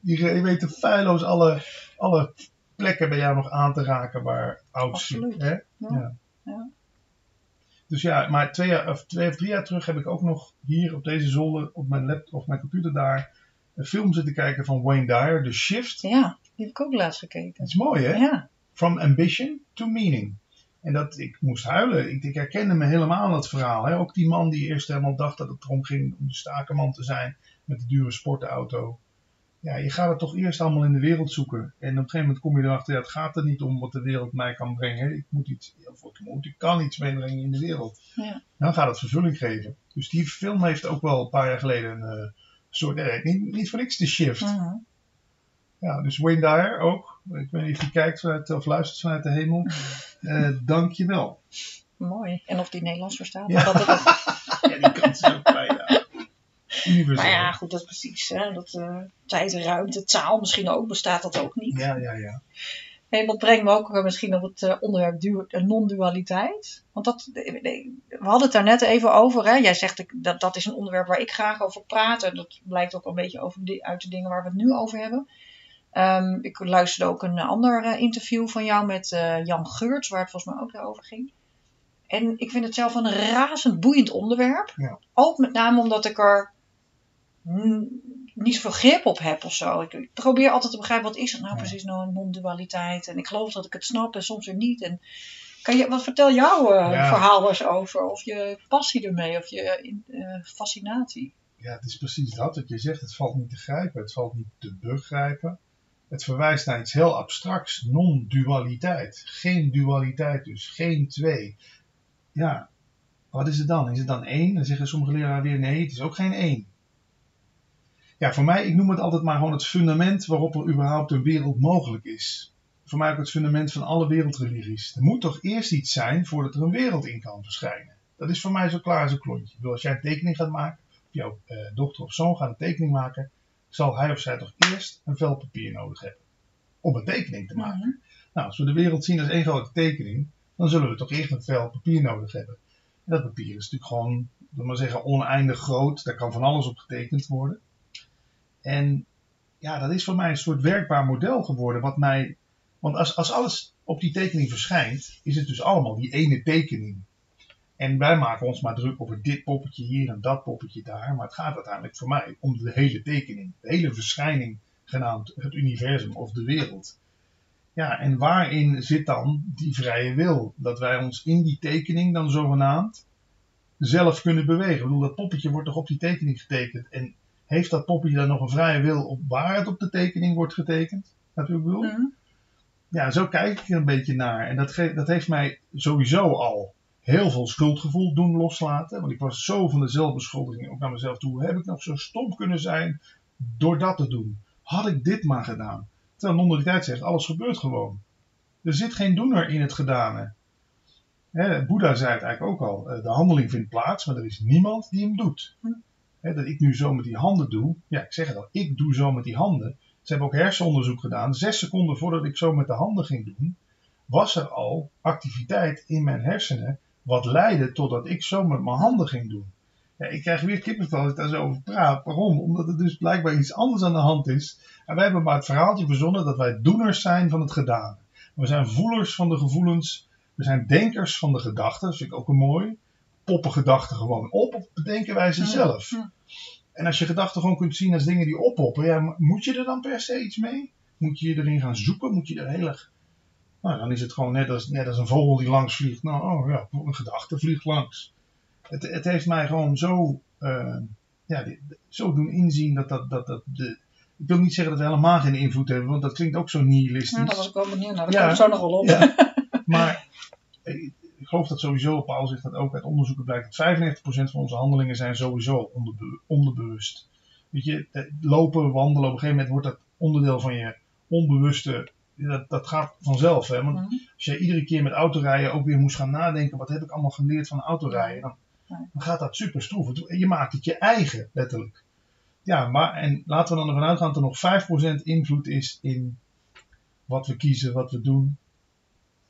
C: Die, die weten feilloos alle, alle plekken bij jou nog aan te raken waar oud zit. Hè?
B: Ja.
C: Ja.
B: Ja.
C: Dus ja, maar twee, jaar, of twee of drie jaar terug heb ik ook nog hier op deze zolder, op mijn laptop of mijn computer daar, een film zitten kijken van Wayne Dyer, The Shift.
B: Ja, die heb ik ook laatst gekeken.
C: Dat is mooi hè?
B: Ja,
C: From ambition to meaning. En dat, ik moest huilen. Ik, ik herkende me helemaal in het verhaal. Hè? Ook die man die eerst helemaal dacht dat het erom ging om de stakenman te zijn met de dure sportauto. Ja, je gaat het toch eerst allemaal in de wereld zoeken. En op een gegeven moment kom je erachter, ja, het gaat er niet om wat de wereld mij kan brengen. Ik moet iets, of ik moet, ik kan iets meebrengen in de wereld.
B: Ja.
C: Dan gaat het vervulling geven. Dus die film heeft ook wel een paar jaar geleden een eh, soort, eh, niet, niet voor niks de shift.
B: Mhm.
C: Ja, dus Wayne Dyer ook. Ik weet niet of hij kijkt vanuit, of luistert vanuit de hemel. Eh Dank je wel.
B: mooi. En of die Nederlands verstaat.
C: Ja.
B: Dat het, *laughs*
C: Ja, die kant is ook bij, ja. Universeel.
B: maar ja, goed, dat is precies. Hè? Dat, eh, tijd, ruimte, taal misschien ook, bestaat dat ook niet.
C: Ja, ja, ja.
B: En dat brengt me ook misschien op het eh, onderwerp du- non-dualiteit. Want dat, nee, we hadden het daar net even over. Hè? Jij zegt dat dat is een onderwerp waar ik graag over praat. En dat blijkt ook een beetje over die, uit de dingen waar we het nu over hebben. Ehm, ik luisterde ook een ander eh, interview van jou met eh, Jan Geurts, waar het volgens mij ook over ging. En ik vind het zelf een razend boeiend onderwerp.
C: Ja.
B: Ook met name omdat ik er niet zoveel grip op heb of zo. Ik, ik probeer altijd te begrijpen, wat is het nou
C: Ja.
B: precies nou een non-dualiteit? En ik geloof dat ik het snap en soms weer niet. En kan je, wat vertel jouw eh,
C: Ja.
B: verhaal eens over? Of je passie ermee, of je fascinatie?
C: Ja, het is precies dat wat je zegt. Het valt niet te grijpen, het valt niet te begrijpen. Het verwijst naar iets heel abstracts, non-dualiteit. Geen dualiteit dus, geen twee. Ja, wat is het dan? Is het dan één? Dan zeggen sommige leraren weer nee, het is ook geen één. Ja, voor mij, ik noem het altijd maar gewoon het fundament waarop er überhaupt een wereld mogelijk is. Voor mij ook het fundament van alle wereldreligies. Er moet toch eerst iets zijn voordat er een wereld in kan verschijnen. Dat is voor mij zo klaar als een klontje. Ik als jij een tekening gaat maken, of jouw eh, dochter of zoon gaat een tekening maken, zal hij of zij toch eerst een vel papier nodig hebben om een tekening te maken.
B: Mhm.
C: Nou, als we de wereld zien als één grote tekening, dan zullen we toch eerst een vel papier nodig hebben. En dat papier is natuurlijk gewoon, we maar zeggen, oneindig groot. Daar kan van alles op getekend worden. En ja, dat is voor mij een soort werkbaar model geworden. Wat mij, want als, als alles op die tekening verschijnt, is het dus allemaal die ene tekening. En wij maken ons maar druk over dit poppetje hier en dat poppetje daar. Maar het gaat uiteindelijk voor mij om de hele tekening. De hele verschijning, genaamd het universum of de wereld. Ja, en waarin zit dan die vrije wil? Dat wij ons in die tekening dan zogenaamd zelf kunnen bewegen. Ik bedoel, dat poppetje wordt toch op die tekening getekend. En heeft dat poppetje dan nog een vrije wil op waar het op de tekening wordt getekend? Natuurlijk bedoel.
B: Mhm.
C: Ja, zo kijk ik er een beetje naar. En dat, dat heeft mij sowieso al heel veel schuldgevoel doen loslaten. Want ik was zo van de zelfbeschuldiging ook naar mezelf toe. Heb ik nog zo stom kunnen zijn door dat te doen? Had ik dit maar gedaan? Terwijl non-dualiteit zegt, alles gebeurt gewoon. Er zit geen doener in het gedane. Hè, Boeddha zei het eigenlijk ook al. eh, De handeling vindt plaats, maar er is niemand die hem doet.
B: Hm.
C: Dat ik nu zo met die handen doe. Ja, ik zeg het al. Ik doe zo met die handen. Ze hebben ook hersenonderzoek gedaan. Zes seconden voordat ik zo met de handen ging doen, was er al activiteit in mijn hersenen. Wat leidde totdat ik zo met mijn handen ging doen. Ja, ik krijg weer kippenvel als ik daar zo over praat. Waarom? Omdat er dus blijkbaar iets anders aan de hand is. En wij hebben maar het verhaaltje verzonnen dat wij doeners zijn van het gedaan. We zijn voelers van de gevoelens. We zijn denkers van de gedachten. Dat vind ik ook een mooi. Poppen gedachten gewoon op of bedenken wij ze zelf?
B: Ja.
C: En als je gedachten gewoon kunt zien als dingen die oppoppen, ja, moet je er dan per se iets mee? Moet je erin gaan zoeken? Moet je er heel erg. Nou, dan is het gewoon net als, net als een vogel die langs vliegt. Nou, oh ja, een gedachte vliegt langs. Het, het heeft mij gewoon zo, eh, ja, zo doen inzien dat dat, dat, dat de. Ik wil niet zeggen dat we helemaal geen invloed hebben, want dat klinkt ook zo nihilistisch.
B: Nou, daar was ik wel benieuwd naar. Daar
C: Ja.
B: kom ik zo nog wel op.
C: Ja. *laughs* Maar eh, ik geloof dat sowieso, Paul zegt dat ook uit onderzoeken blijkt, dat 95% van onze handelingen zijn sowieso onderbe- onderbewust. Weet je, eh, lopen, wandelen, op een gegeven moment wordt dat onderdeel van je onbewuste, dat, dat gaat vanzelf. Hè? Want
B: Mhm.
C: als je iedere keer met autorijden ook weer moest gaan nadenken, wat heb ik allemaal geleerd van autorijden, dan, dan gaat dat super stroef. Je maakt het je eigen, letterlijk. Ja, maar en laten we dan ervan uitgaan dat er nog 5% invloed is in wat we kiezen, wat we doen.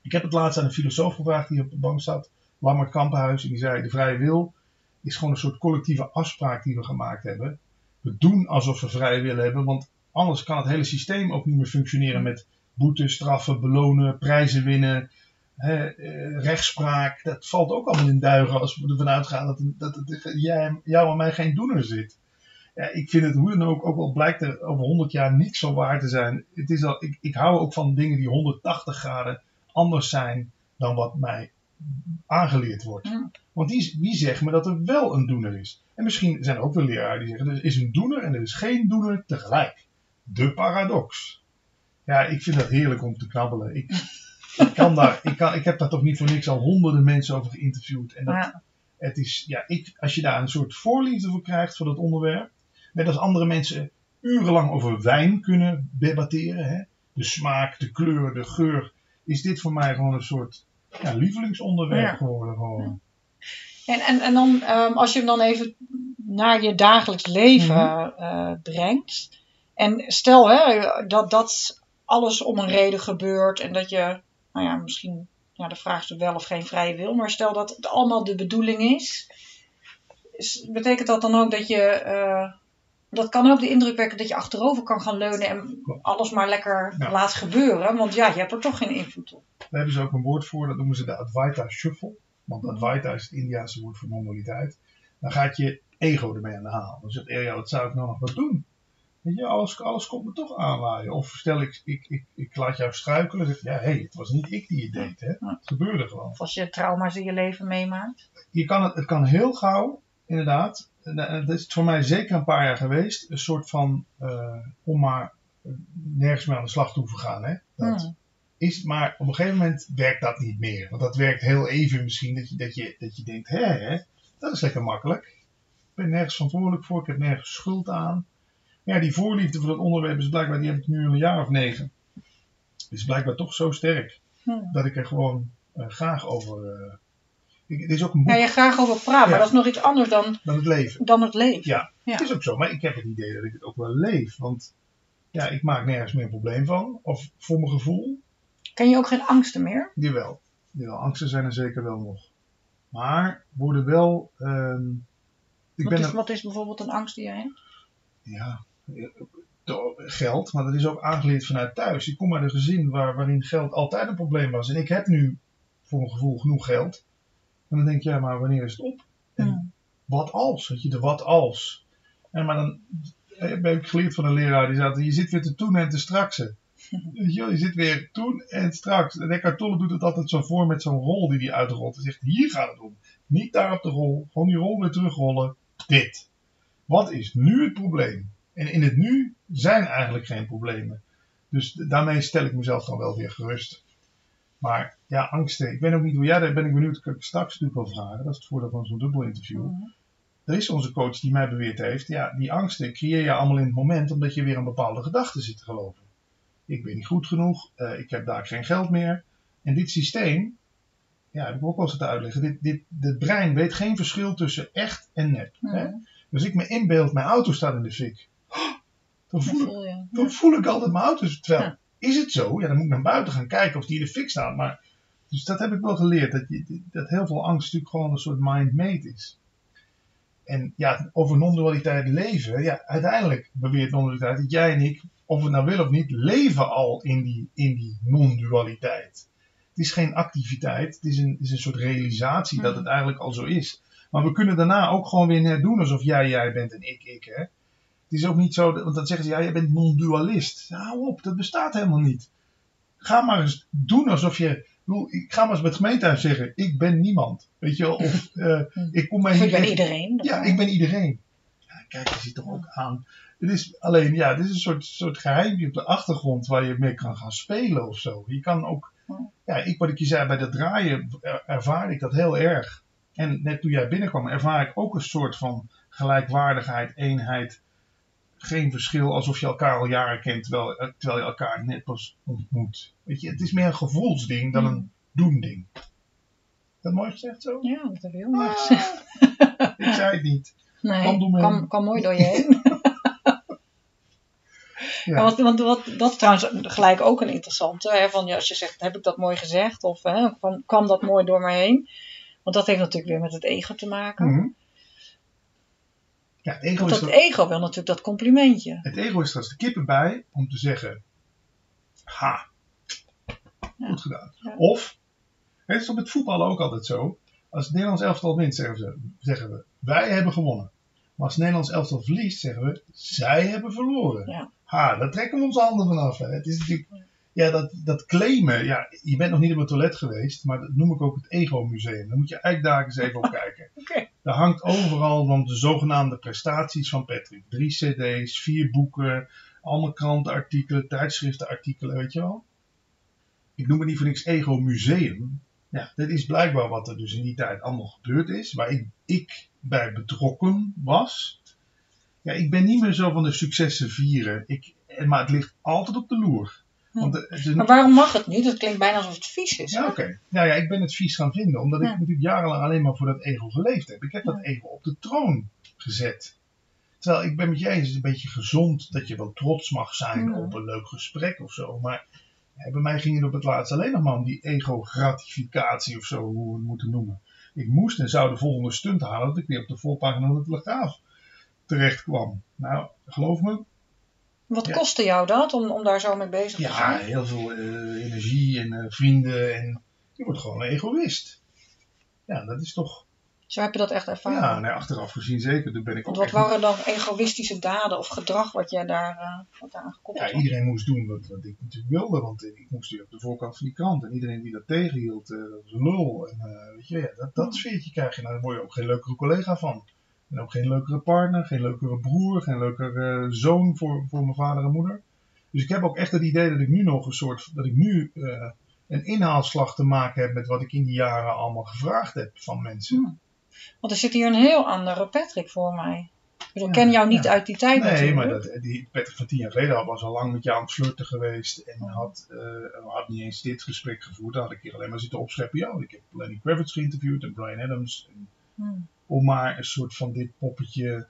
C: Ik heb het laatst aan een filosoof gevraagd die op de bank zat, Lammert Kampenhuis, en die zei: De vrije wil is gewoon een soort collectieve afspraak die we gemaakt hebben. We doen alsof we vrije wil hebben, want anders kan het hele systeem ook niet meer functioneren met boetes, straffen, belonen, prijzen winnen, hè, eh, rechtspraak. Dat valt ook allemaal in duigen als we ervan uitgaan dat, dat het jij, jou en mij geen doener zit. Ja, ik vind het hoe dan ook, ook al blijkt er over 100 jaar niet zo waar te zijn. Het is al, ik, ik hou ook van dingen die 180 graden anders zijn dan wat mij aangeleerd wordt.
B: Ja.
C: Want die, wie zegt me dat er wel een doener is? En misschien zijn er ook wel leraren die zeggen er is een doener en er is geen doener tegelijk. De paradox. Ja, ik vind dat heerlijk om te knabbelen. Ik, ik, kan daar, ik, kan, ik heb daar toch niet voor niks al honderden mensen over geïnterviewd. En dat,
B: Ja.
C: het is, ja, ik, als je daar een soort voorliefde voor krijgt voor dat onderwerp, net als andere mensen urenlang over wijn kunnen debatteren, hè, de smaak, de kleur, de geur, is dit voor mij gewoon een soort ja, lievelingsonderwerp
B: Ja.
C: geworden. Gewoon.
B: En, en, en dan, ehm, als je hem dan even naar je dagelijks leven
C: Mhm.
B: eh, brengt. En stel hè, dat dat alles om een reden gebeurt en dat je, nou ja, misschien, ja, de vraag is wel of geen vrije wil, maar stel dat het allemaal de bedoeling is. is betekent dat dan ook dat je, eh, dat kan ook de indruk wekken dat je achterover kan gaan leunen en alles maar lekker
C: Ja.
B: laat gebeuren. Want ja, je hebt er toch geen invloed op.
C: Daar hebben ze ook een woord voor, dat noemen ze de Advaita Shuffle. Want Advaita is het Indiaanse woord voor non-dualiteit. Dan gaat je ego ermee aan de haal. Dan zegt, ja, wat zou ik nou nog wat doen? Weet je, alles, alles komt me toch aanwaaien. Of stel ik, ik, ik, ik laat jou struikelen. Zeg ja, hé, hey, het was niet ik die het deed. Hè? Het gebeurde gewoon.
B: Of als je trauma's in je leven meemaakt.
C: je kan het, het kan heel gauw, inderdaad. Eh, Dat is voor mij zeker een paar jaar geweest. Een soort van, eh, om maar eh, nergens meer aan de slag te hoeven gaan. Hè? Dat
B: Hmm.
C: is, maar op een gegeven moment werkt dat niet meer. Want dat werkt heel even misschien. Dat je, dat je, dat je denkt, hè, hè, dat is lekker makkelijk. Ik ben nergens verantwoordelijk voor. Ik heb nergens schuld aan. Ja, die voorliefde voor dat onderwerp is blijkbaar, die heb ik nu al een jaar of negen. Is blijkbaar toch zo sterk.
B: Hmm.
C: Dat ik er gewoon eh, graag over... eh ik, het is ook een boek
B: Ja, je graag over praat,
C: Ja.
B: maar dat is nog iets anders dan,
C: dan het leven.
B: dan het leven.
C: Ja,
B: Ja.
C: het is ook zo. Maar ik heb het idee dat ik het ook wel leef. Want ja, ik maak nergens meer een probleem van. Of voor mijn gevoel.
B: Ken je ook geen angsten meer?
C: Jawel. Jawel, angsten zijn er zeker wel nog. Maar worden wel... ehm, ik
B: Wat
C: ben
B: is,
C: er,
B: wat is bijvoorbeeld een angst die je hebt?
C: ja, geld, maar dat is ook aangeleerd vanuit thuis. Ik kom uit een gezin waar, waarin geld altijd een probleem was. En ik heb nu voor mijn gevoel genoeg geld. En dan denk je, ja, maar wanneer is het op? En wat als? Weet je, de wat als. En maar dan heb ik geleerd van een leraar die zei, je zit weer te toen en te straksen. *laughs* Weet je, je zit weer toen en straks. En Eckhart Tolle doet het altijd zo voor met zo'n rol die hij uitrolt. Hij zegt, hier gaat het om. Niet daar op de rol. Gewoon die rol weer terugrollen. Dit. Wat is nu het probleem? En in het nu zijn eigenlijk geen problemen. Dus daarmee stel ik mezelf dan wel weer gerust. Maar ja, angsten. Ik weet ook niet hoe jij daar ben ik benieuwd. Dat kan ik straks natuurlijk wel vragen. Dat is het voordeel van zo'n dubbel interview.
B: Mhm.
C: Er is onze coach die mij beweerd heeft. Ja, die angsten creëer je allemaal in het moment omdat je weer een bepaalde gedachte zit te geloven. Ik ben niet goed genoeg. eh, ik heb daar geen geld meer. En dit systeem, ja, heb ik ook wel eens te uitleggen. Dit, dit, het brein weet geen verschil tussen echt en nep. Hè?
B: Mhm.
C: Dus ik me inbeeld, mijn auto staat in de fik. Dan voel ik dan voel ik altijd mijn auto. Terwijl, is het zo? Ja, dan moet ik naar buiten gaan kijken of die in de fik staat. Maar, dus dat heb ik wel geleerd. Dat, je, dat heel veel angst natuurlijk gewoon een soort mind-made is. En ja, over non-dualiteit leven. Ja, uiteindelijk beweert non-dualiteit dat jij en ik, of we nou willen of niet, leven al in die, in die non-dualiteit. Het is geen activiteit. Het is een, het is een soort realisatie dat
B: Mhm.
C: het eigenlijk al zo is. Maar we kunnen daarna ook gewoon weer net doen alsof jij jij bent en ik ik. Hè? Het is ook niet zo, want dan zeggen ze, ja, jij bent non-dualist. Nou, hou op, dat bestaat helemaal niet. Ga maar eens doen alsof je, ik ga maar eens bij het gemeentehuis zeggen, ik ben niemand. Weet je wel, of *laughs* eh, ik kom mij
B: ik ben iedereen.
C: Ja, ik ben iedereen. Ja, kijk, je ziet toch ook aan. Het is alleen, ja, dit is een soort, soort geheimpje op de achtergrond waar je mee kan gaan spelen of zo. Je kan ook, ja, ik, wat ik je zei, bij dat draaien er- ervaar ik dat heel erg. En net toen jij binnenkwam, ervaar ik ook een soort van gelijkwaardigheid, eenheid. Geen verschil alsof je elkaar al jaren kent, terwijl, eh, terwijl je elkaar net pas ontmoet. Weet je, het is meer een gevoelsding dan een doending. Dat mooi gezegd zo?
B: Ja, dat heb je heel mooi
C: Ah,
B: gezegd. *laughs*
C: ik zei het niet.
B: Nee,
C: kwam,
B: kwam mooi door je heen.
C: Ja. *laughs* *laughs*
B: Ja, want, want wat, dat is trouwens gelijk ook een interessante. Hè, van, ja, als je zegt, heb ik dat mooi gezegd? Of hè, kwam, kwam dat mooi door me heen? Want dat heeft natuurlijk weer met het ego te maken.
C: Mhm. Ja, het ego,
B: Want
C: is
B: dat
C: er,
B: ego wil natuurlijk dat complimentje.
C: het ego is er als de kippen bij om te zeggen: Ha,
B: Ja.
C: goed gedaan.
B: Ja.
C: Of, het is op het voetballen ook altijd zo: als het Nederlands elftal wint, zeggen, ze, zeggen we: Wij hebben gewonnen. Maar als het Nederlands elftal verliest, zeggen we: Zij hebben verloren.
B: Ja.
C: Ha, daar trekken we onze handen vanaf. Hè. Het is natuurlijk. Ja, dat, dat claimen, ja, je bent nog niet op het toilet geweest, maar dat noem ik ook het Ego-museum. Daar moet je eigenlijk daar eens even op *laughs* kijken. Daar hangt overal dan de zogenaamde prestaties van Patrick. Drie cd's, vier boeken, allemaal krantenartikelen, tijdschriftenartikelen, weet je wel. Ik noem het niet voor niks Ego Museum. Ja, dit is blijkbaar wat er dus in die tijd allemaal gebeurd is, waar ik, ik bij betrokken was. Ja, ik ben niet meer zo van de successen vieren, ik, maar het ligt altijd op de loer. Want het is
B: Maar waarom mag het niet? Dat klinkt bijna alsof het vies is.
C: ja, oké. Nou ja, ik ben het vies gaan vinden, omdat ik natuurlijk jarenlang alleen maar voor dat ego geleefd heb. Ik heb dat ego op de troon gezet. Terwijl ik ben met jij eens, het is een beetje gezond dat je wel trots mag zijn op een leuk gesprek of zo. Maar bij mij ging het op het laatst alleen nog maar om die ego-gratificatie of zo, hoe we het moeten noemen. Ik moest en zou de volgende stunt halen dat ik weer op de voorpagina van de Telegraaf terecht kwam. Nou, geloof me.
B: Wat
C: Ja.
B: kostte jou dat om, om daar zo mee bezig te
C: Ja,
B: zijn?
C: heel veel eh, energie en eh, vrienden. En je wordt gewoon een egoïst. Ja, dat is toch.
B: Zo heb je dat echt ervaren?
C: Ja, nee, achteraf gezien zeker. Toen ben ik ook
B: wat waren dan egoïstische daden of gedrag wat jij daar, eh wat daar aan gekoppeld
C: Ja, iedereen moest doen wat, wat ik natuurlijk wilde, want ik moest hier op de voorkant van die krant. En iedereen die dat tegenhield, eh, dat was een lul. En eh, weet je, ja, dat, dat sfeertje krijg je. Nou, daar word je ook geen leukere collega van. En ook geen leukere partner, geen leukere broer, geen leukere eh, zoon voor, voor mijn vader en moeder. Dus ik heb ook echt het idee dat ik nu nog een soort, dat ik nu eh, een inhaalslag te maken heb met wat ik in die jaren allemaal gevraagd heb van mensen.
B: Hmm. Want er zit hier een heel andere Patrick voor mij. Ik bedoel, ik
C: Ja,
B: ken jou niet
C: ja.
B: uit die tijd
C: Nee,
B: natuurlijk.
C: maar dat, die Patrick van tien jaar geleden was al lang met je aan het flirten geweest. En had, eh, had niet eens dit gesprek gevoerd. Dan had ik hier alleen maar zitten opscheppen. Ja, ik heb Lenny Kravitz geïnterviewd en Brian Adams. En,
B: Hmm.
C: Om maar een soort van dit poppetje.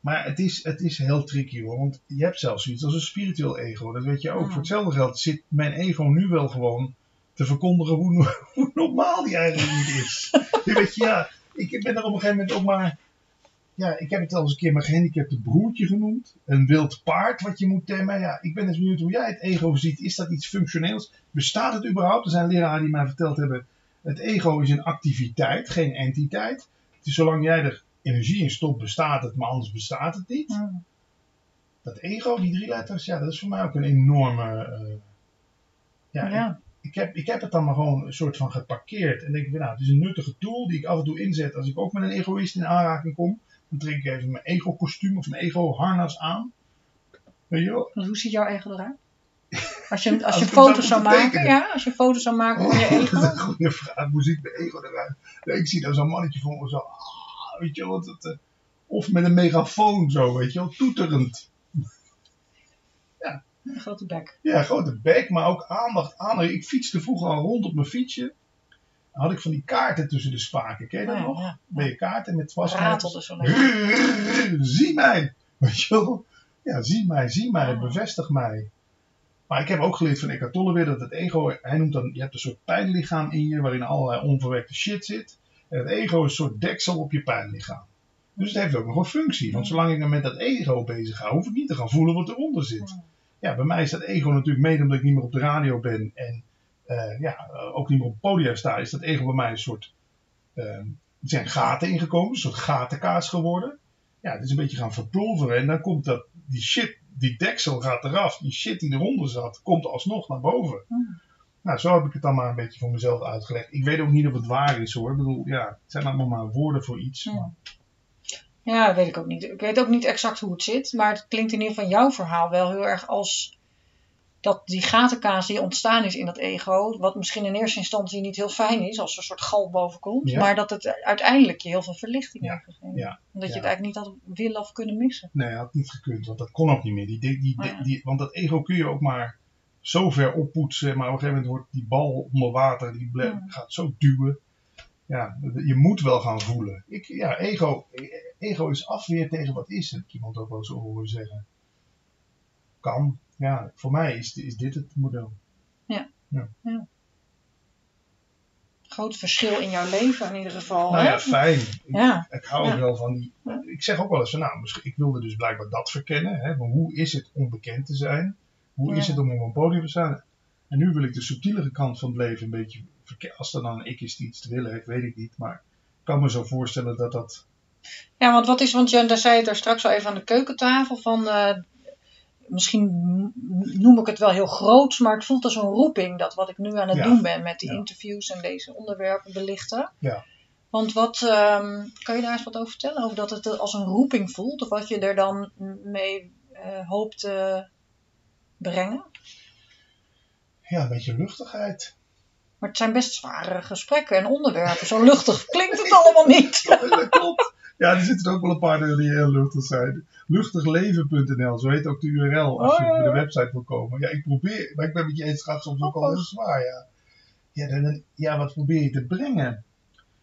C: Maar het is, het is heel tricky hoor. Want je hebt zelfs zoiets als een spiritueel ego. Dat weet je ook.
B: Hmm.
C: Voor hetzelfde geld zit mijn ego nu wel gewoon te verkondigen hoe, *laughs* hoe normaal die eigenlijk niet is. *laughs* je weet je, ja, ik ben er op een gegeven moment ook maar. Ja, ik heb het al eens een keer mijn gehandicapte broertje genoemd. Een wild paard wat je moet temmen. Ja, ik ben eens benieuwd hoe jij het ego ziet. Is dat iets functioneels? Bestaat het überhaupt? Er zijn leraren die mij verteld hebben. Het ego is een activiteit, geen entiteit. Zolang jij er energie in stopt, bestaat het, maar anders bestaat het niet. Dat ego, die drie letters, ja, dat is voor mij ook een enorme. eh, ja,
B: Ja.
C: ik heb, ik heb het dan maar gewoon een soort van geparkeerd. En denk ik, nou, het is een nuttige tool die ik af en toe inzet als ik ook met een egoïst in aanraking kom. Dan trek ik even mijn ego-kostuum of mijn ego-harnas aan. Weet je wel?
B: Hoe ziet jouw ego eruit? Als je, als je foto's zou maken,
C: tekenen.
B: ja, als je foto's zou maken van je
C: Oh, *laughs* dat is
B: ego.
C: een goede vraag. Hoe ziet mijn ego eruit? Nee, ik zie dan zo'n mannetje voor me zo. ah, weet je wel, wat het, eh, of met een megafoon zo, weet je wel, toeterend. *laughs*
B: Een grote bek.
C: Ja, grote bek, maar ook aandacht aan. Ik fietste vroeger al rond op mijn fietsje. Dan had ik van die kaarten tussen de spaken. Ken je dat
B: Ja,
C: nog?
B: ja.
C: Ben je kaarten met?
B: Ratelde zo lekker.
C: zie mij! Weet je wel? Ja, zie mij, zie mij, bevestig mij. Maar ik heb ook geleerd van Eckhart Tolle weer dat het ego, hij noemt dan, je hebt een soort pijnlichaam in je waarin allerlei onverwerkte shit zit. En het ego is een soort deksel op je pijnlichaam. Dus het heeft ook nog een functie. Want zolang ik me met dat ego bezig ga, hoef ik niet te gaan voelen wat eronder zit. Ja, bij mij is dat ego natuurlijk mede omdat ik niet meer op de radio ben en eh, ja, ook niet meer op podium sta, is dat ego bij mij een soort. eh, er zijn gaten ingekomen, een soort gatenkaas geworden. Ja, het is een beetje gaan verpulveren en dan komt dat, die shit, die deksel gaat eraf, die shit die eronder zat, komt alsnog naar boven. Nou, zo heb ik het dan maar een beetje voor mezelf uitgelegd. Ik weet ook niet of het waar is hoor. Ik bedoel, ja, het zijn allemaal maar woorden voor iets.
B: Ja.
C: maar-
B: Ja, dat weet ik ook niet. Ik weet ook niet exact hoe het zit, maar het klinkt in ieder geval jouw verhaal wel heel erg als dat die gatenkaas die ontstaan is in dat ego, wat misschien in eerste instantie niet heel fijn is, als er een soort gal boven komt,
C: Ja.
B: maar dat het uiteindelijk je heel veel verlichting
C: Ja.
B: heeft gegeven.
C: Ja.
B: Omdat je het eigenlijk niet had willen of kunnen missen.
C: Nee, had niet gekund, want dat kon ook niet meer. Die, die, die,
B: Oh
C: die, want dat ego kun je ook maar zo ver oppoetsen, maar op een gegeven moment wordt die bal onder water, die
B: Ja.
C: gaat zo duwen. Ja, je moet wel gaan voelen. Ik, ja, ego, ego is afweer tegen wat is, heb ik iemand ook wel zo horen zeggen. Kan. Ja, voor mij is, is dit het model.
B: Groot verschil in jouw leven in ieder geval.
C: Nou
B: hè?
C: ja, fijn. Ik,
B: Ja.
C: ik hou
B: Ja.
C: wel van die. Ik zeg ook wel eens van, nou, misschien, ik wilde dus blijkbaar dat verkennen. Hè, maar hoe is het onbekend te zijn? Hoe is
B: Ja.
C: het om op een podium te staan? En nu wil ik de subtielere kant van het leven een beetje verkennen. Als er dan een ik is die iets te willen heeft, weet ik niet. Maar ik kan me zo voorstellen dat dat.
B: Ja, want wat is, want je, daar zei je het er straks al even aan de keukentafel van, eh, misschien noem ik het wel heel groot, maar het voelt als een roeping, dat wat ik nu aan het
C: Ja.
B: doen ben met die
C: Ja.
B: interviews en deze onderwerpen belichten.
C: Ja.
B: Want wat, ehm, kan je daar eens wat over vertellen? Over dat het als een roeping voelt, of wat je er dan mee eh, hoopt te brengen?
C: Ja, een beetje luchtigheid.
B: Maar het zijn best zware gesprekken en onderwerpen. Zo luchtig klinkt het allemaal niet. *laughs*
C: Ja, dat klopt. Ja, er zitten er ook wel een paar die heel luchtig zijn. Luchtigleven.nl, zo heet ook de URL als je
B: Oh, ja,
C: op de website wil komen. Ja, ik probeer, maar ik ben met je eens, gaat soms ook wel heel zwaar, ja. Ja, dan- ja, wat probeer je te brengen?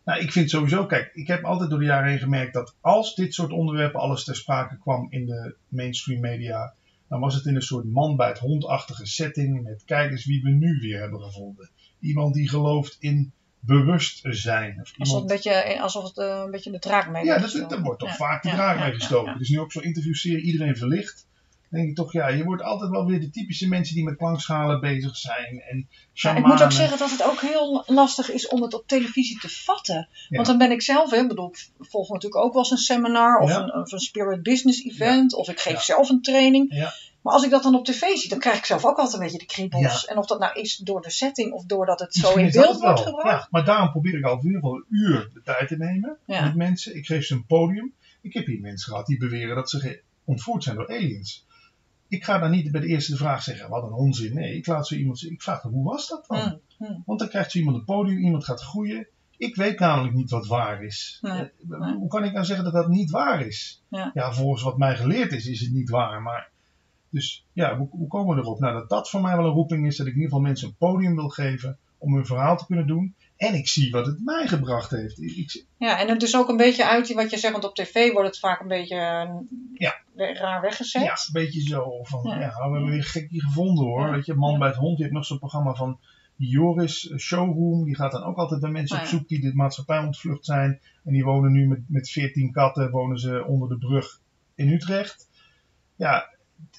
C: Nou, ik vind sowieso, kijk, ik heb altijd door de jaren heen gemerkt dat als dit soort onderwerpen alles ter sprake kwam in de mainstream media, dan was het in een soort man bij het hondachtige setting met kijk eens wie we nu weer hebben gevonden. Iemand die gelooft in bewustzijn. Of
B: Alsof, het
C: iemand,
B: een beetje, alsof het eh, een beetje de draak mee
C: ja, dat, daar wordt toch
B: Ja,
C: vaak de draak
B: ja,
C: mee gestoken. Dus nu ook zo'n interviewserie, iedereen verlicht. Denk ik toch, ja, je wordt altijd wel weer de typische mensen die met klankschalen bezig zijn. En
B: Ja, ik moet ook zeggen dat het ook heel lastig is om het op televisie te vatten.
C: Ja.
B: Want dan ben ik zelf, hè, ik bedoel, ik volg natuurlijk ook wel eens een seminar of,
C: Ja.
B: een, of een Spirit Business Event. Of ik geef zelf een training. Maar als ik dat dan op tv zie, dan krijg ik zelf ook altijd een beetje de kriebels. En of dat nou is door de setting of doordat het zo in beeld wordt gebracht.
C: Ja, maar daarom probeer ik al in ieder geval een uur de tijd te nemen met mensen. Ik geef ze een podium. Ik heb hier mensen gehad die beweren dat ze ontvoerd zijn door aliens. Ik ga dan niet bij de eerste vraag zeggen, wat een onzin. Nee, ik laat zo iemand ik vraag dan, hoe was dat dan?
B: Hmm, hmm.
C: Want dan krijgt zo iemand een podium, iemand gaat groeien. Ik weet namelijk niet wat waar is.
B: Nee,
C: Eh,
B: nee.
C: Hoe kan ik nou zeggen dat dat niet waar is?
B: Ja.
C: volgens wat mij geleerd is, is het niet waar. Maar, dus ja, hoe, hoe komen we erop? Nou, dat dat voor mij wel een roeping is, dat ik in ieder geval mensen een podium wil geven om hun verhaal te kunnen doen. En ik zie wat het mij gebracht heeft. Ik,
B: Ja, en het is ook een beetje uit wat je zegt, want op tv wordt het vaak een beetje eh,
C: Ja.
B: raar weggezet.
C: ja, een beetje zo van, ja,
B: Ja.
C: we hebben weer een gekkie gevonden hoor. Weet je, Man bij het Hond, je hebt nog zo'n programma van Joris eh, Showroom. Die gaat dan ook altijd bij mensen
B: Oh,
C: op
B: ja.
C: zoek die de maatschappij ontvlucht zijn. En die wonen nu met, met 14 katten, wonen ze onder de brug in Utrecht. Ja,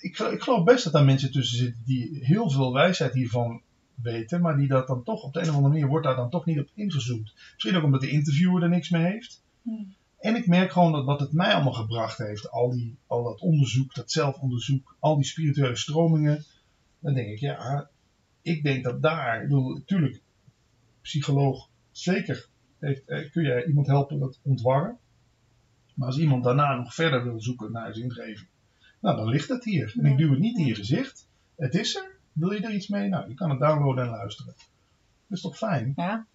C: ik, ik geloof best dat daar mensen tussen zitten die heel veel wijsheid hiervan weten. Maar die dat dan toch, op de een of andere manier wordt daar dan toch niet op ingezoomd. Misschien ook omdat de interviewer er niks mee heeft.
B: Hmm.
C: En ik merk gewoon dat wat het mij allemaal gebracht heeft, al, die, al dat onderzoek, dat zelfonderzoek, al die spirituele stromingen, dan denk ik, ja, ik denk dat daar, ik bedoel, natuurlijk, psycholoog, zeker heeft, eh, kun jij iemand helpen dat ontwarren. Maar als iemand daarna nog verder wil zoeken naar zijn ingeving, nou, dan ligt het hier. En ik duw het niet in je gezicht. Het is er. Wil je er iets mee? Nou, je kan het downloaden en luisteren. Dat is toch fijn?
B: Ja.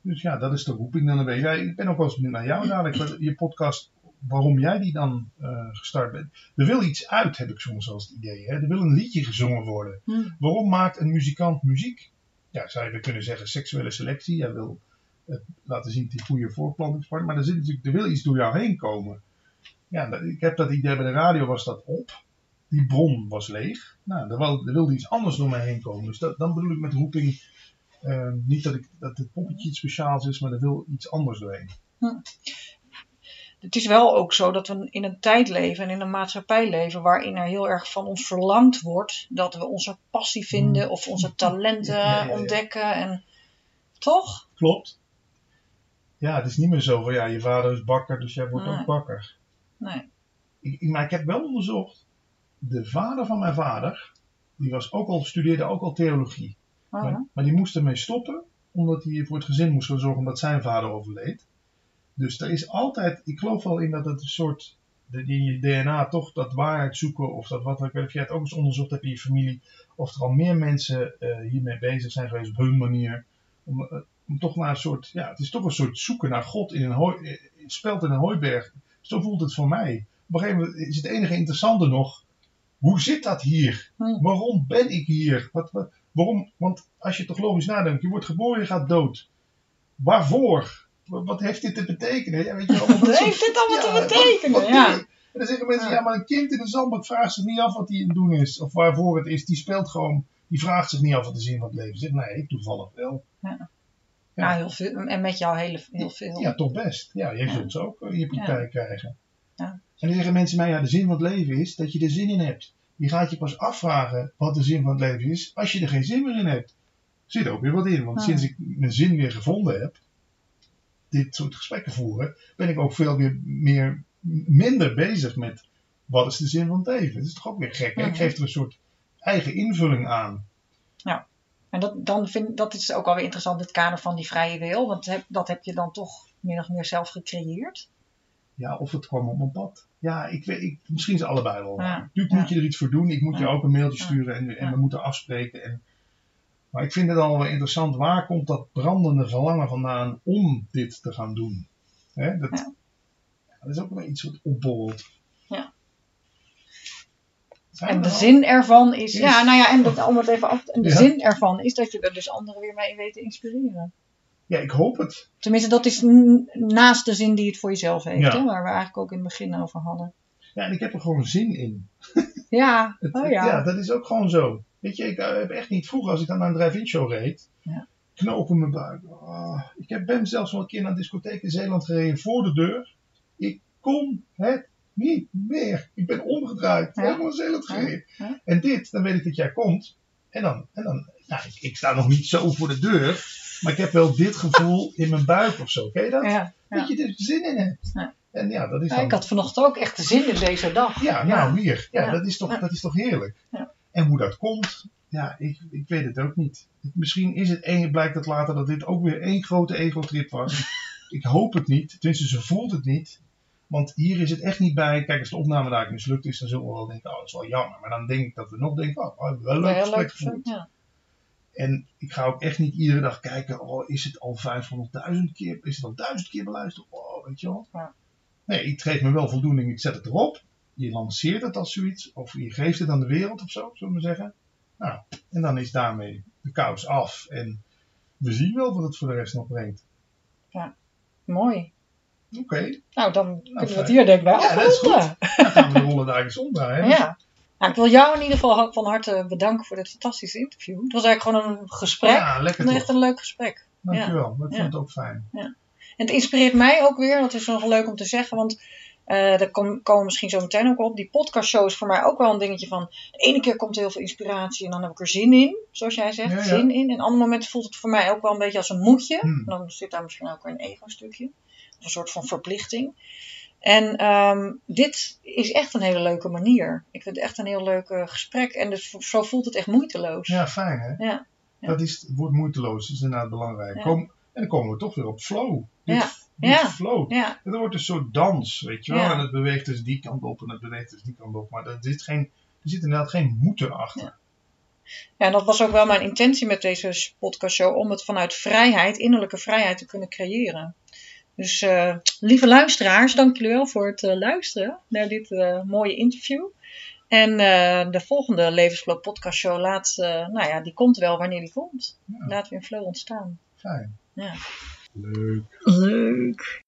C: Dus ja, dat is de roeping dan een beetje. Ja, ik ben ook wel eens benieuwd naar jou dadelijk, je podcast, waarom jij die dan eh, gestart bent. Er wil iets uit, heb ik soms eens het idee. Hè? Er wil een liedje gezongen worden.
B: Hmm.
C: Waarom maakt een muzikant muziek? Ja, zou je kunnen zeggen seksuele selectie. Jij wil laten zien dat hij goede voortplantingspartner. Maar er, zit natuurlijk, er wil iets door jou heen komen. Ja, ik heb dat idee bij de radio was dat op. Die bron was leeg. Nou, er, wil, er wilde iets anders door mij heen komen. Dus dat, dan bedoel ik met roeping eh, niet dat, ik, dat het poppetje iets speciaals is, maar er wil iets anders doorheen.
B: Het is wel ook zo dat we in een tijd leven en in een maatschappij leven waarin er heel erg van ons verlangd wordt dat we onze passie vinden of onze *laughs* talenten.
C: Ja, ja, ja.
B: ontdekken. En, toch?
C: Klopt. Ja, het is niet meer zo van ja, je vader is bakker, dus jij wordt
B: Nee.
C: ook bakker.
B: Nee.
C: Ik- maar ik heb wel onderzocht. De vader van mijn vader, die was ook al, studeerde ook al theologie.
B: Oh,
C: Maar, maar die moest ermee stoppen, omdat hij voor het gezin moest zorgen omdat zijn vader overleed. Dus er is altijd, ik geloof wel in dat het een soort, in je DNA toch dat waarheid zoeken, of dat wat, ik weet of jij het ook eens onderzocht hebt in je familie, of er al meer mensen eh, hiermee bezig zijn geweest op hun manier. Om, eh, om toch naar een soort, ja, het is toch een soort zoeken naar God in een hooi, eh, speld in een hooiberg. Zo voelt het voor mij. Op een gegeven moment is het enige interessante nog, hoe zit dat hier? Waarom ben ik hier? Wat, wat, waarom? Want als je toch logisch nadenkt, je wordt geboren, je gaat dood. Waarvoor? Wat, heeft dit te betekenen? Ja, weet je, *laughs*
B: Wat heeft dit allemaal te betekenen?
C: wat
B: Ja.
C: En dan zeggen mensen,
B: Ja.
C: ja, maar een kind in de zandbak vraagt zich niet af wat hij aan het doen is. Of waarvoor het is. Die speelt gewoon, die vraagt zich niet af wat de zin van het leven is. Nee, ik toevallig wel.
B: Ja, heel veel. En met jou heel, heel veel.
C: Ja, toch best. Ja, jij zult ze ook in je praktijk krijgen.
B: Ja.
C: En dan zeggen mensen mij, ja, de zin van het leven is dat je er zin in hebt. Je gaat je pas afvragen wat de zin van het leven is als je er geen zin meer in hebt. Er zit ook weer wat in, want
B: Ja.
C: sinds ik mijn zin weer gevonden heb, dit soort gesprekken voeren, ben ik ook veel weer meer, minder bezig met wat is de zin van het leven. Dat is toch ook weer gek. hè?
B: Ja.
C: Ik geef er een soort eigen invulling aan.
B: En dat, dan vind, dat is ook alweer interessant, het kader van die vrije wil. Want heb, dat heb je dan toch min of meer zelf gecreëerd.
C: Ja, of het kwam op mijn pad. Ja, ik weet, ik, misschien is het allebei wel.
B: Ja.
C: Natuurlijk moet je er iets voor doen. Ik moet je ook een mailtje sturen en, en we moeten afspreken. En, maar ik vind het al wel interessant. Waar komt dat brandende verlangen vandaan om dit te gaan doen? Hè, dat, dat is ook wel iets wat opborrelt.
B: Ja. En de zin ervan is,
C: Is-
B: ja, nou ja, en dat, om het even af, en de zin ervan is dat je er dus anderen weer mee weet te inspireren.
C: Ja, ik hoop het.
B: Tenminste, dat is naast de zin die het voor jezelf heeft,
C: Ja.
B: hè, waar we eigenlijk ook in het begin over hadden.
C: Ja, en ik heb er gewoon zin in. *laughs*
B: Ja, *laughs*
C: Het-
B: oh
C: het-
B: ja.
C: dat is ook gewoon zo. Weet je, ik eh, heb echt niet vroeger, als ik dan naar een drive-in show reed,
B: Ja.
C: knoop in mijn buik. Ah, ik heb, ben zelfs wel een keer naar een discotheek in Zeeland gereden voor de deur. Ik kon het niet meer. Ik ben omgedraaid.
B: Ja.
C: Helemaal in Zeeland
B: Ja.
C: gereden.
B: Ja.
C: En dit, dan weet ik dat jij komt. En dan, en dan nou, ik, ik sta nog niet zo voor de deur. Maar ik heb wel dit gevoel in mijn buik of zo. Ken je dat?
B: Ja, ja.
C: Dat je er zin in hebt.
B: Ja.
C: En ja, dat is dan...
B: ik had vanochtend ook echt zin in deze dag.
C: Ja, nou hier. Ja. Dat, is toch, dat is toch heerlijk.
B: Ja.
C: En hoe dat komt, ja, ik, ik weet het ook niet. Misschien is het één, blijkt het later dat dit ook weer één grote ego-trip was. *laughs* ik hoop het niet. Tenminste, ze voelt het niet. Want hier is het echt niet bij. Kijk, als de opname daar mislukt is, dan zullen we wel denken, oh, dat is wel jammer. Maar dan denk ik dat we nog denken, oh, we hebben wel een leuk gesprek gevoerd.
B: Ja.
C: En ik ga ook echt niet iedere dag kijken, oh, is het al 500.000 keer, is het al 1000 keer beluisterd? Oh, weet je wel.
B: Ja.
C: Nee, het geeft me wel voldoening, ik zet het erop. Je lanceert het als zoiets, of je geeft het aan de wereld of zo, zullen we maar zeggen. Nou, en dan is daarmee de kous af. En we zien wel wat het voor de rest nog brengt.
B: Mooi.
C: Oké,
B: Nou, dan kunnen we het hier denk ik bij
C: Ja, dat is
B: afronden.
C: dan gaan we de rollen daar eens omdraaien.
B: Ja. Nou, ik wil jou in ieder geval van harte bedanken voor dit fantastische interview. Het was eigenlijk gewoon een gesprek.
C: Ja, lekker
B: echt een leuk gesprek.
C: Dankjewel, ik vond
B: Ja.
C: het ook fijn.
B: En het inspireert mij ook weer, dat is nog leuk om te zeggen, want eh daar kom- komen we misschien zo meteen ook op. Die podcastshow is voor mij ook wel een dingetje van, de ene keer komt er heel veel inspiratie en dan heb ik er zin in, zoals jij zegt,
C: Ja, ja.
B: zin in. En andere momenten voelt het voor mij ook wel een beetje als een moedje.
C: Hmm.
B: Dan zit daar misschien ook weer een ego-stukje, of een soort van verplichting. En ehm, dit is echt een hele leuke manier. Ik vind het echt een heel leuk eh, gesprek en dus zo voelt het echt moeiteloos.
C: Ja, fijn hè.
B: Ja. Ja.
C: Dat is het woord moeiteloos, dat is inderdaad belangrijk.
B: Ja.
C: Kom, en dan komen we toch weer op flow. Dit,
B: Ja.
C: dit
B: Ja.
C: flow.
B: Ja,
C: Het wordt een soort dans, weet je wel. En het beweegt dus die kant op en het beweegt dus die kant op. Maar er zit, geen, er zit inderdaad geen moeten achter.
B: Ja, en dat was ook wel mijn intentie met deze podcastshow, om het vanuit vrijheid, innerlijke vrijheid te kunnen creëren. Dus eh, lieve luisteraars, dank jullie wel voor het eh, luisteren naar dit eh, mooie interview. En eh, de volgende Levensflow podcastshow, laat, eh, nou ja, die komt wel wanneer die komt.
C: Ja.
B: Laten we in flow ontstaan.
C: Fijn.
B: Ja.
C: Leuk.
B: Leuk.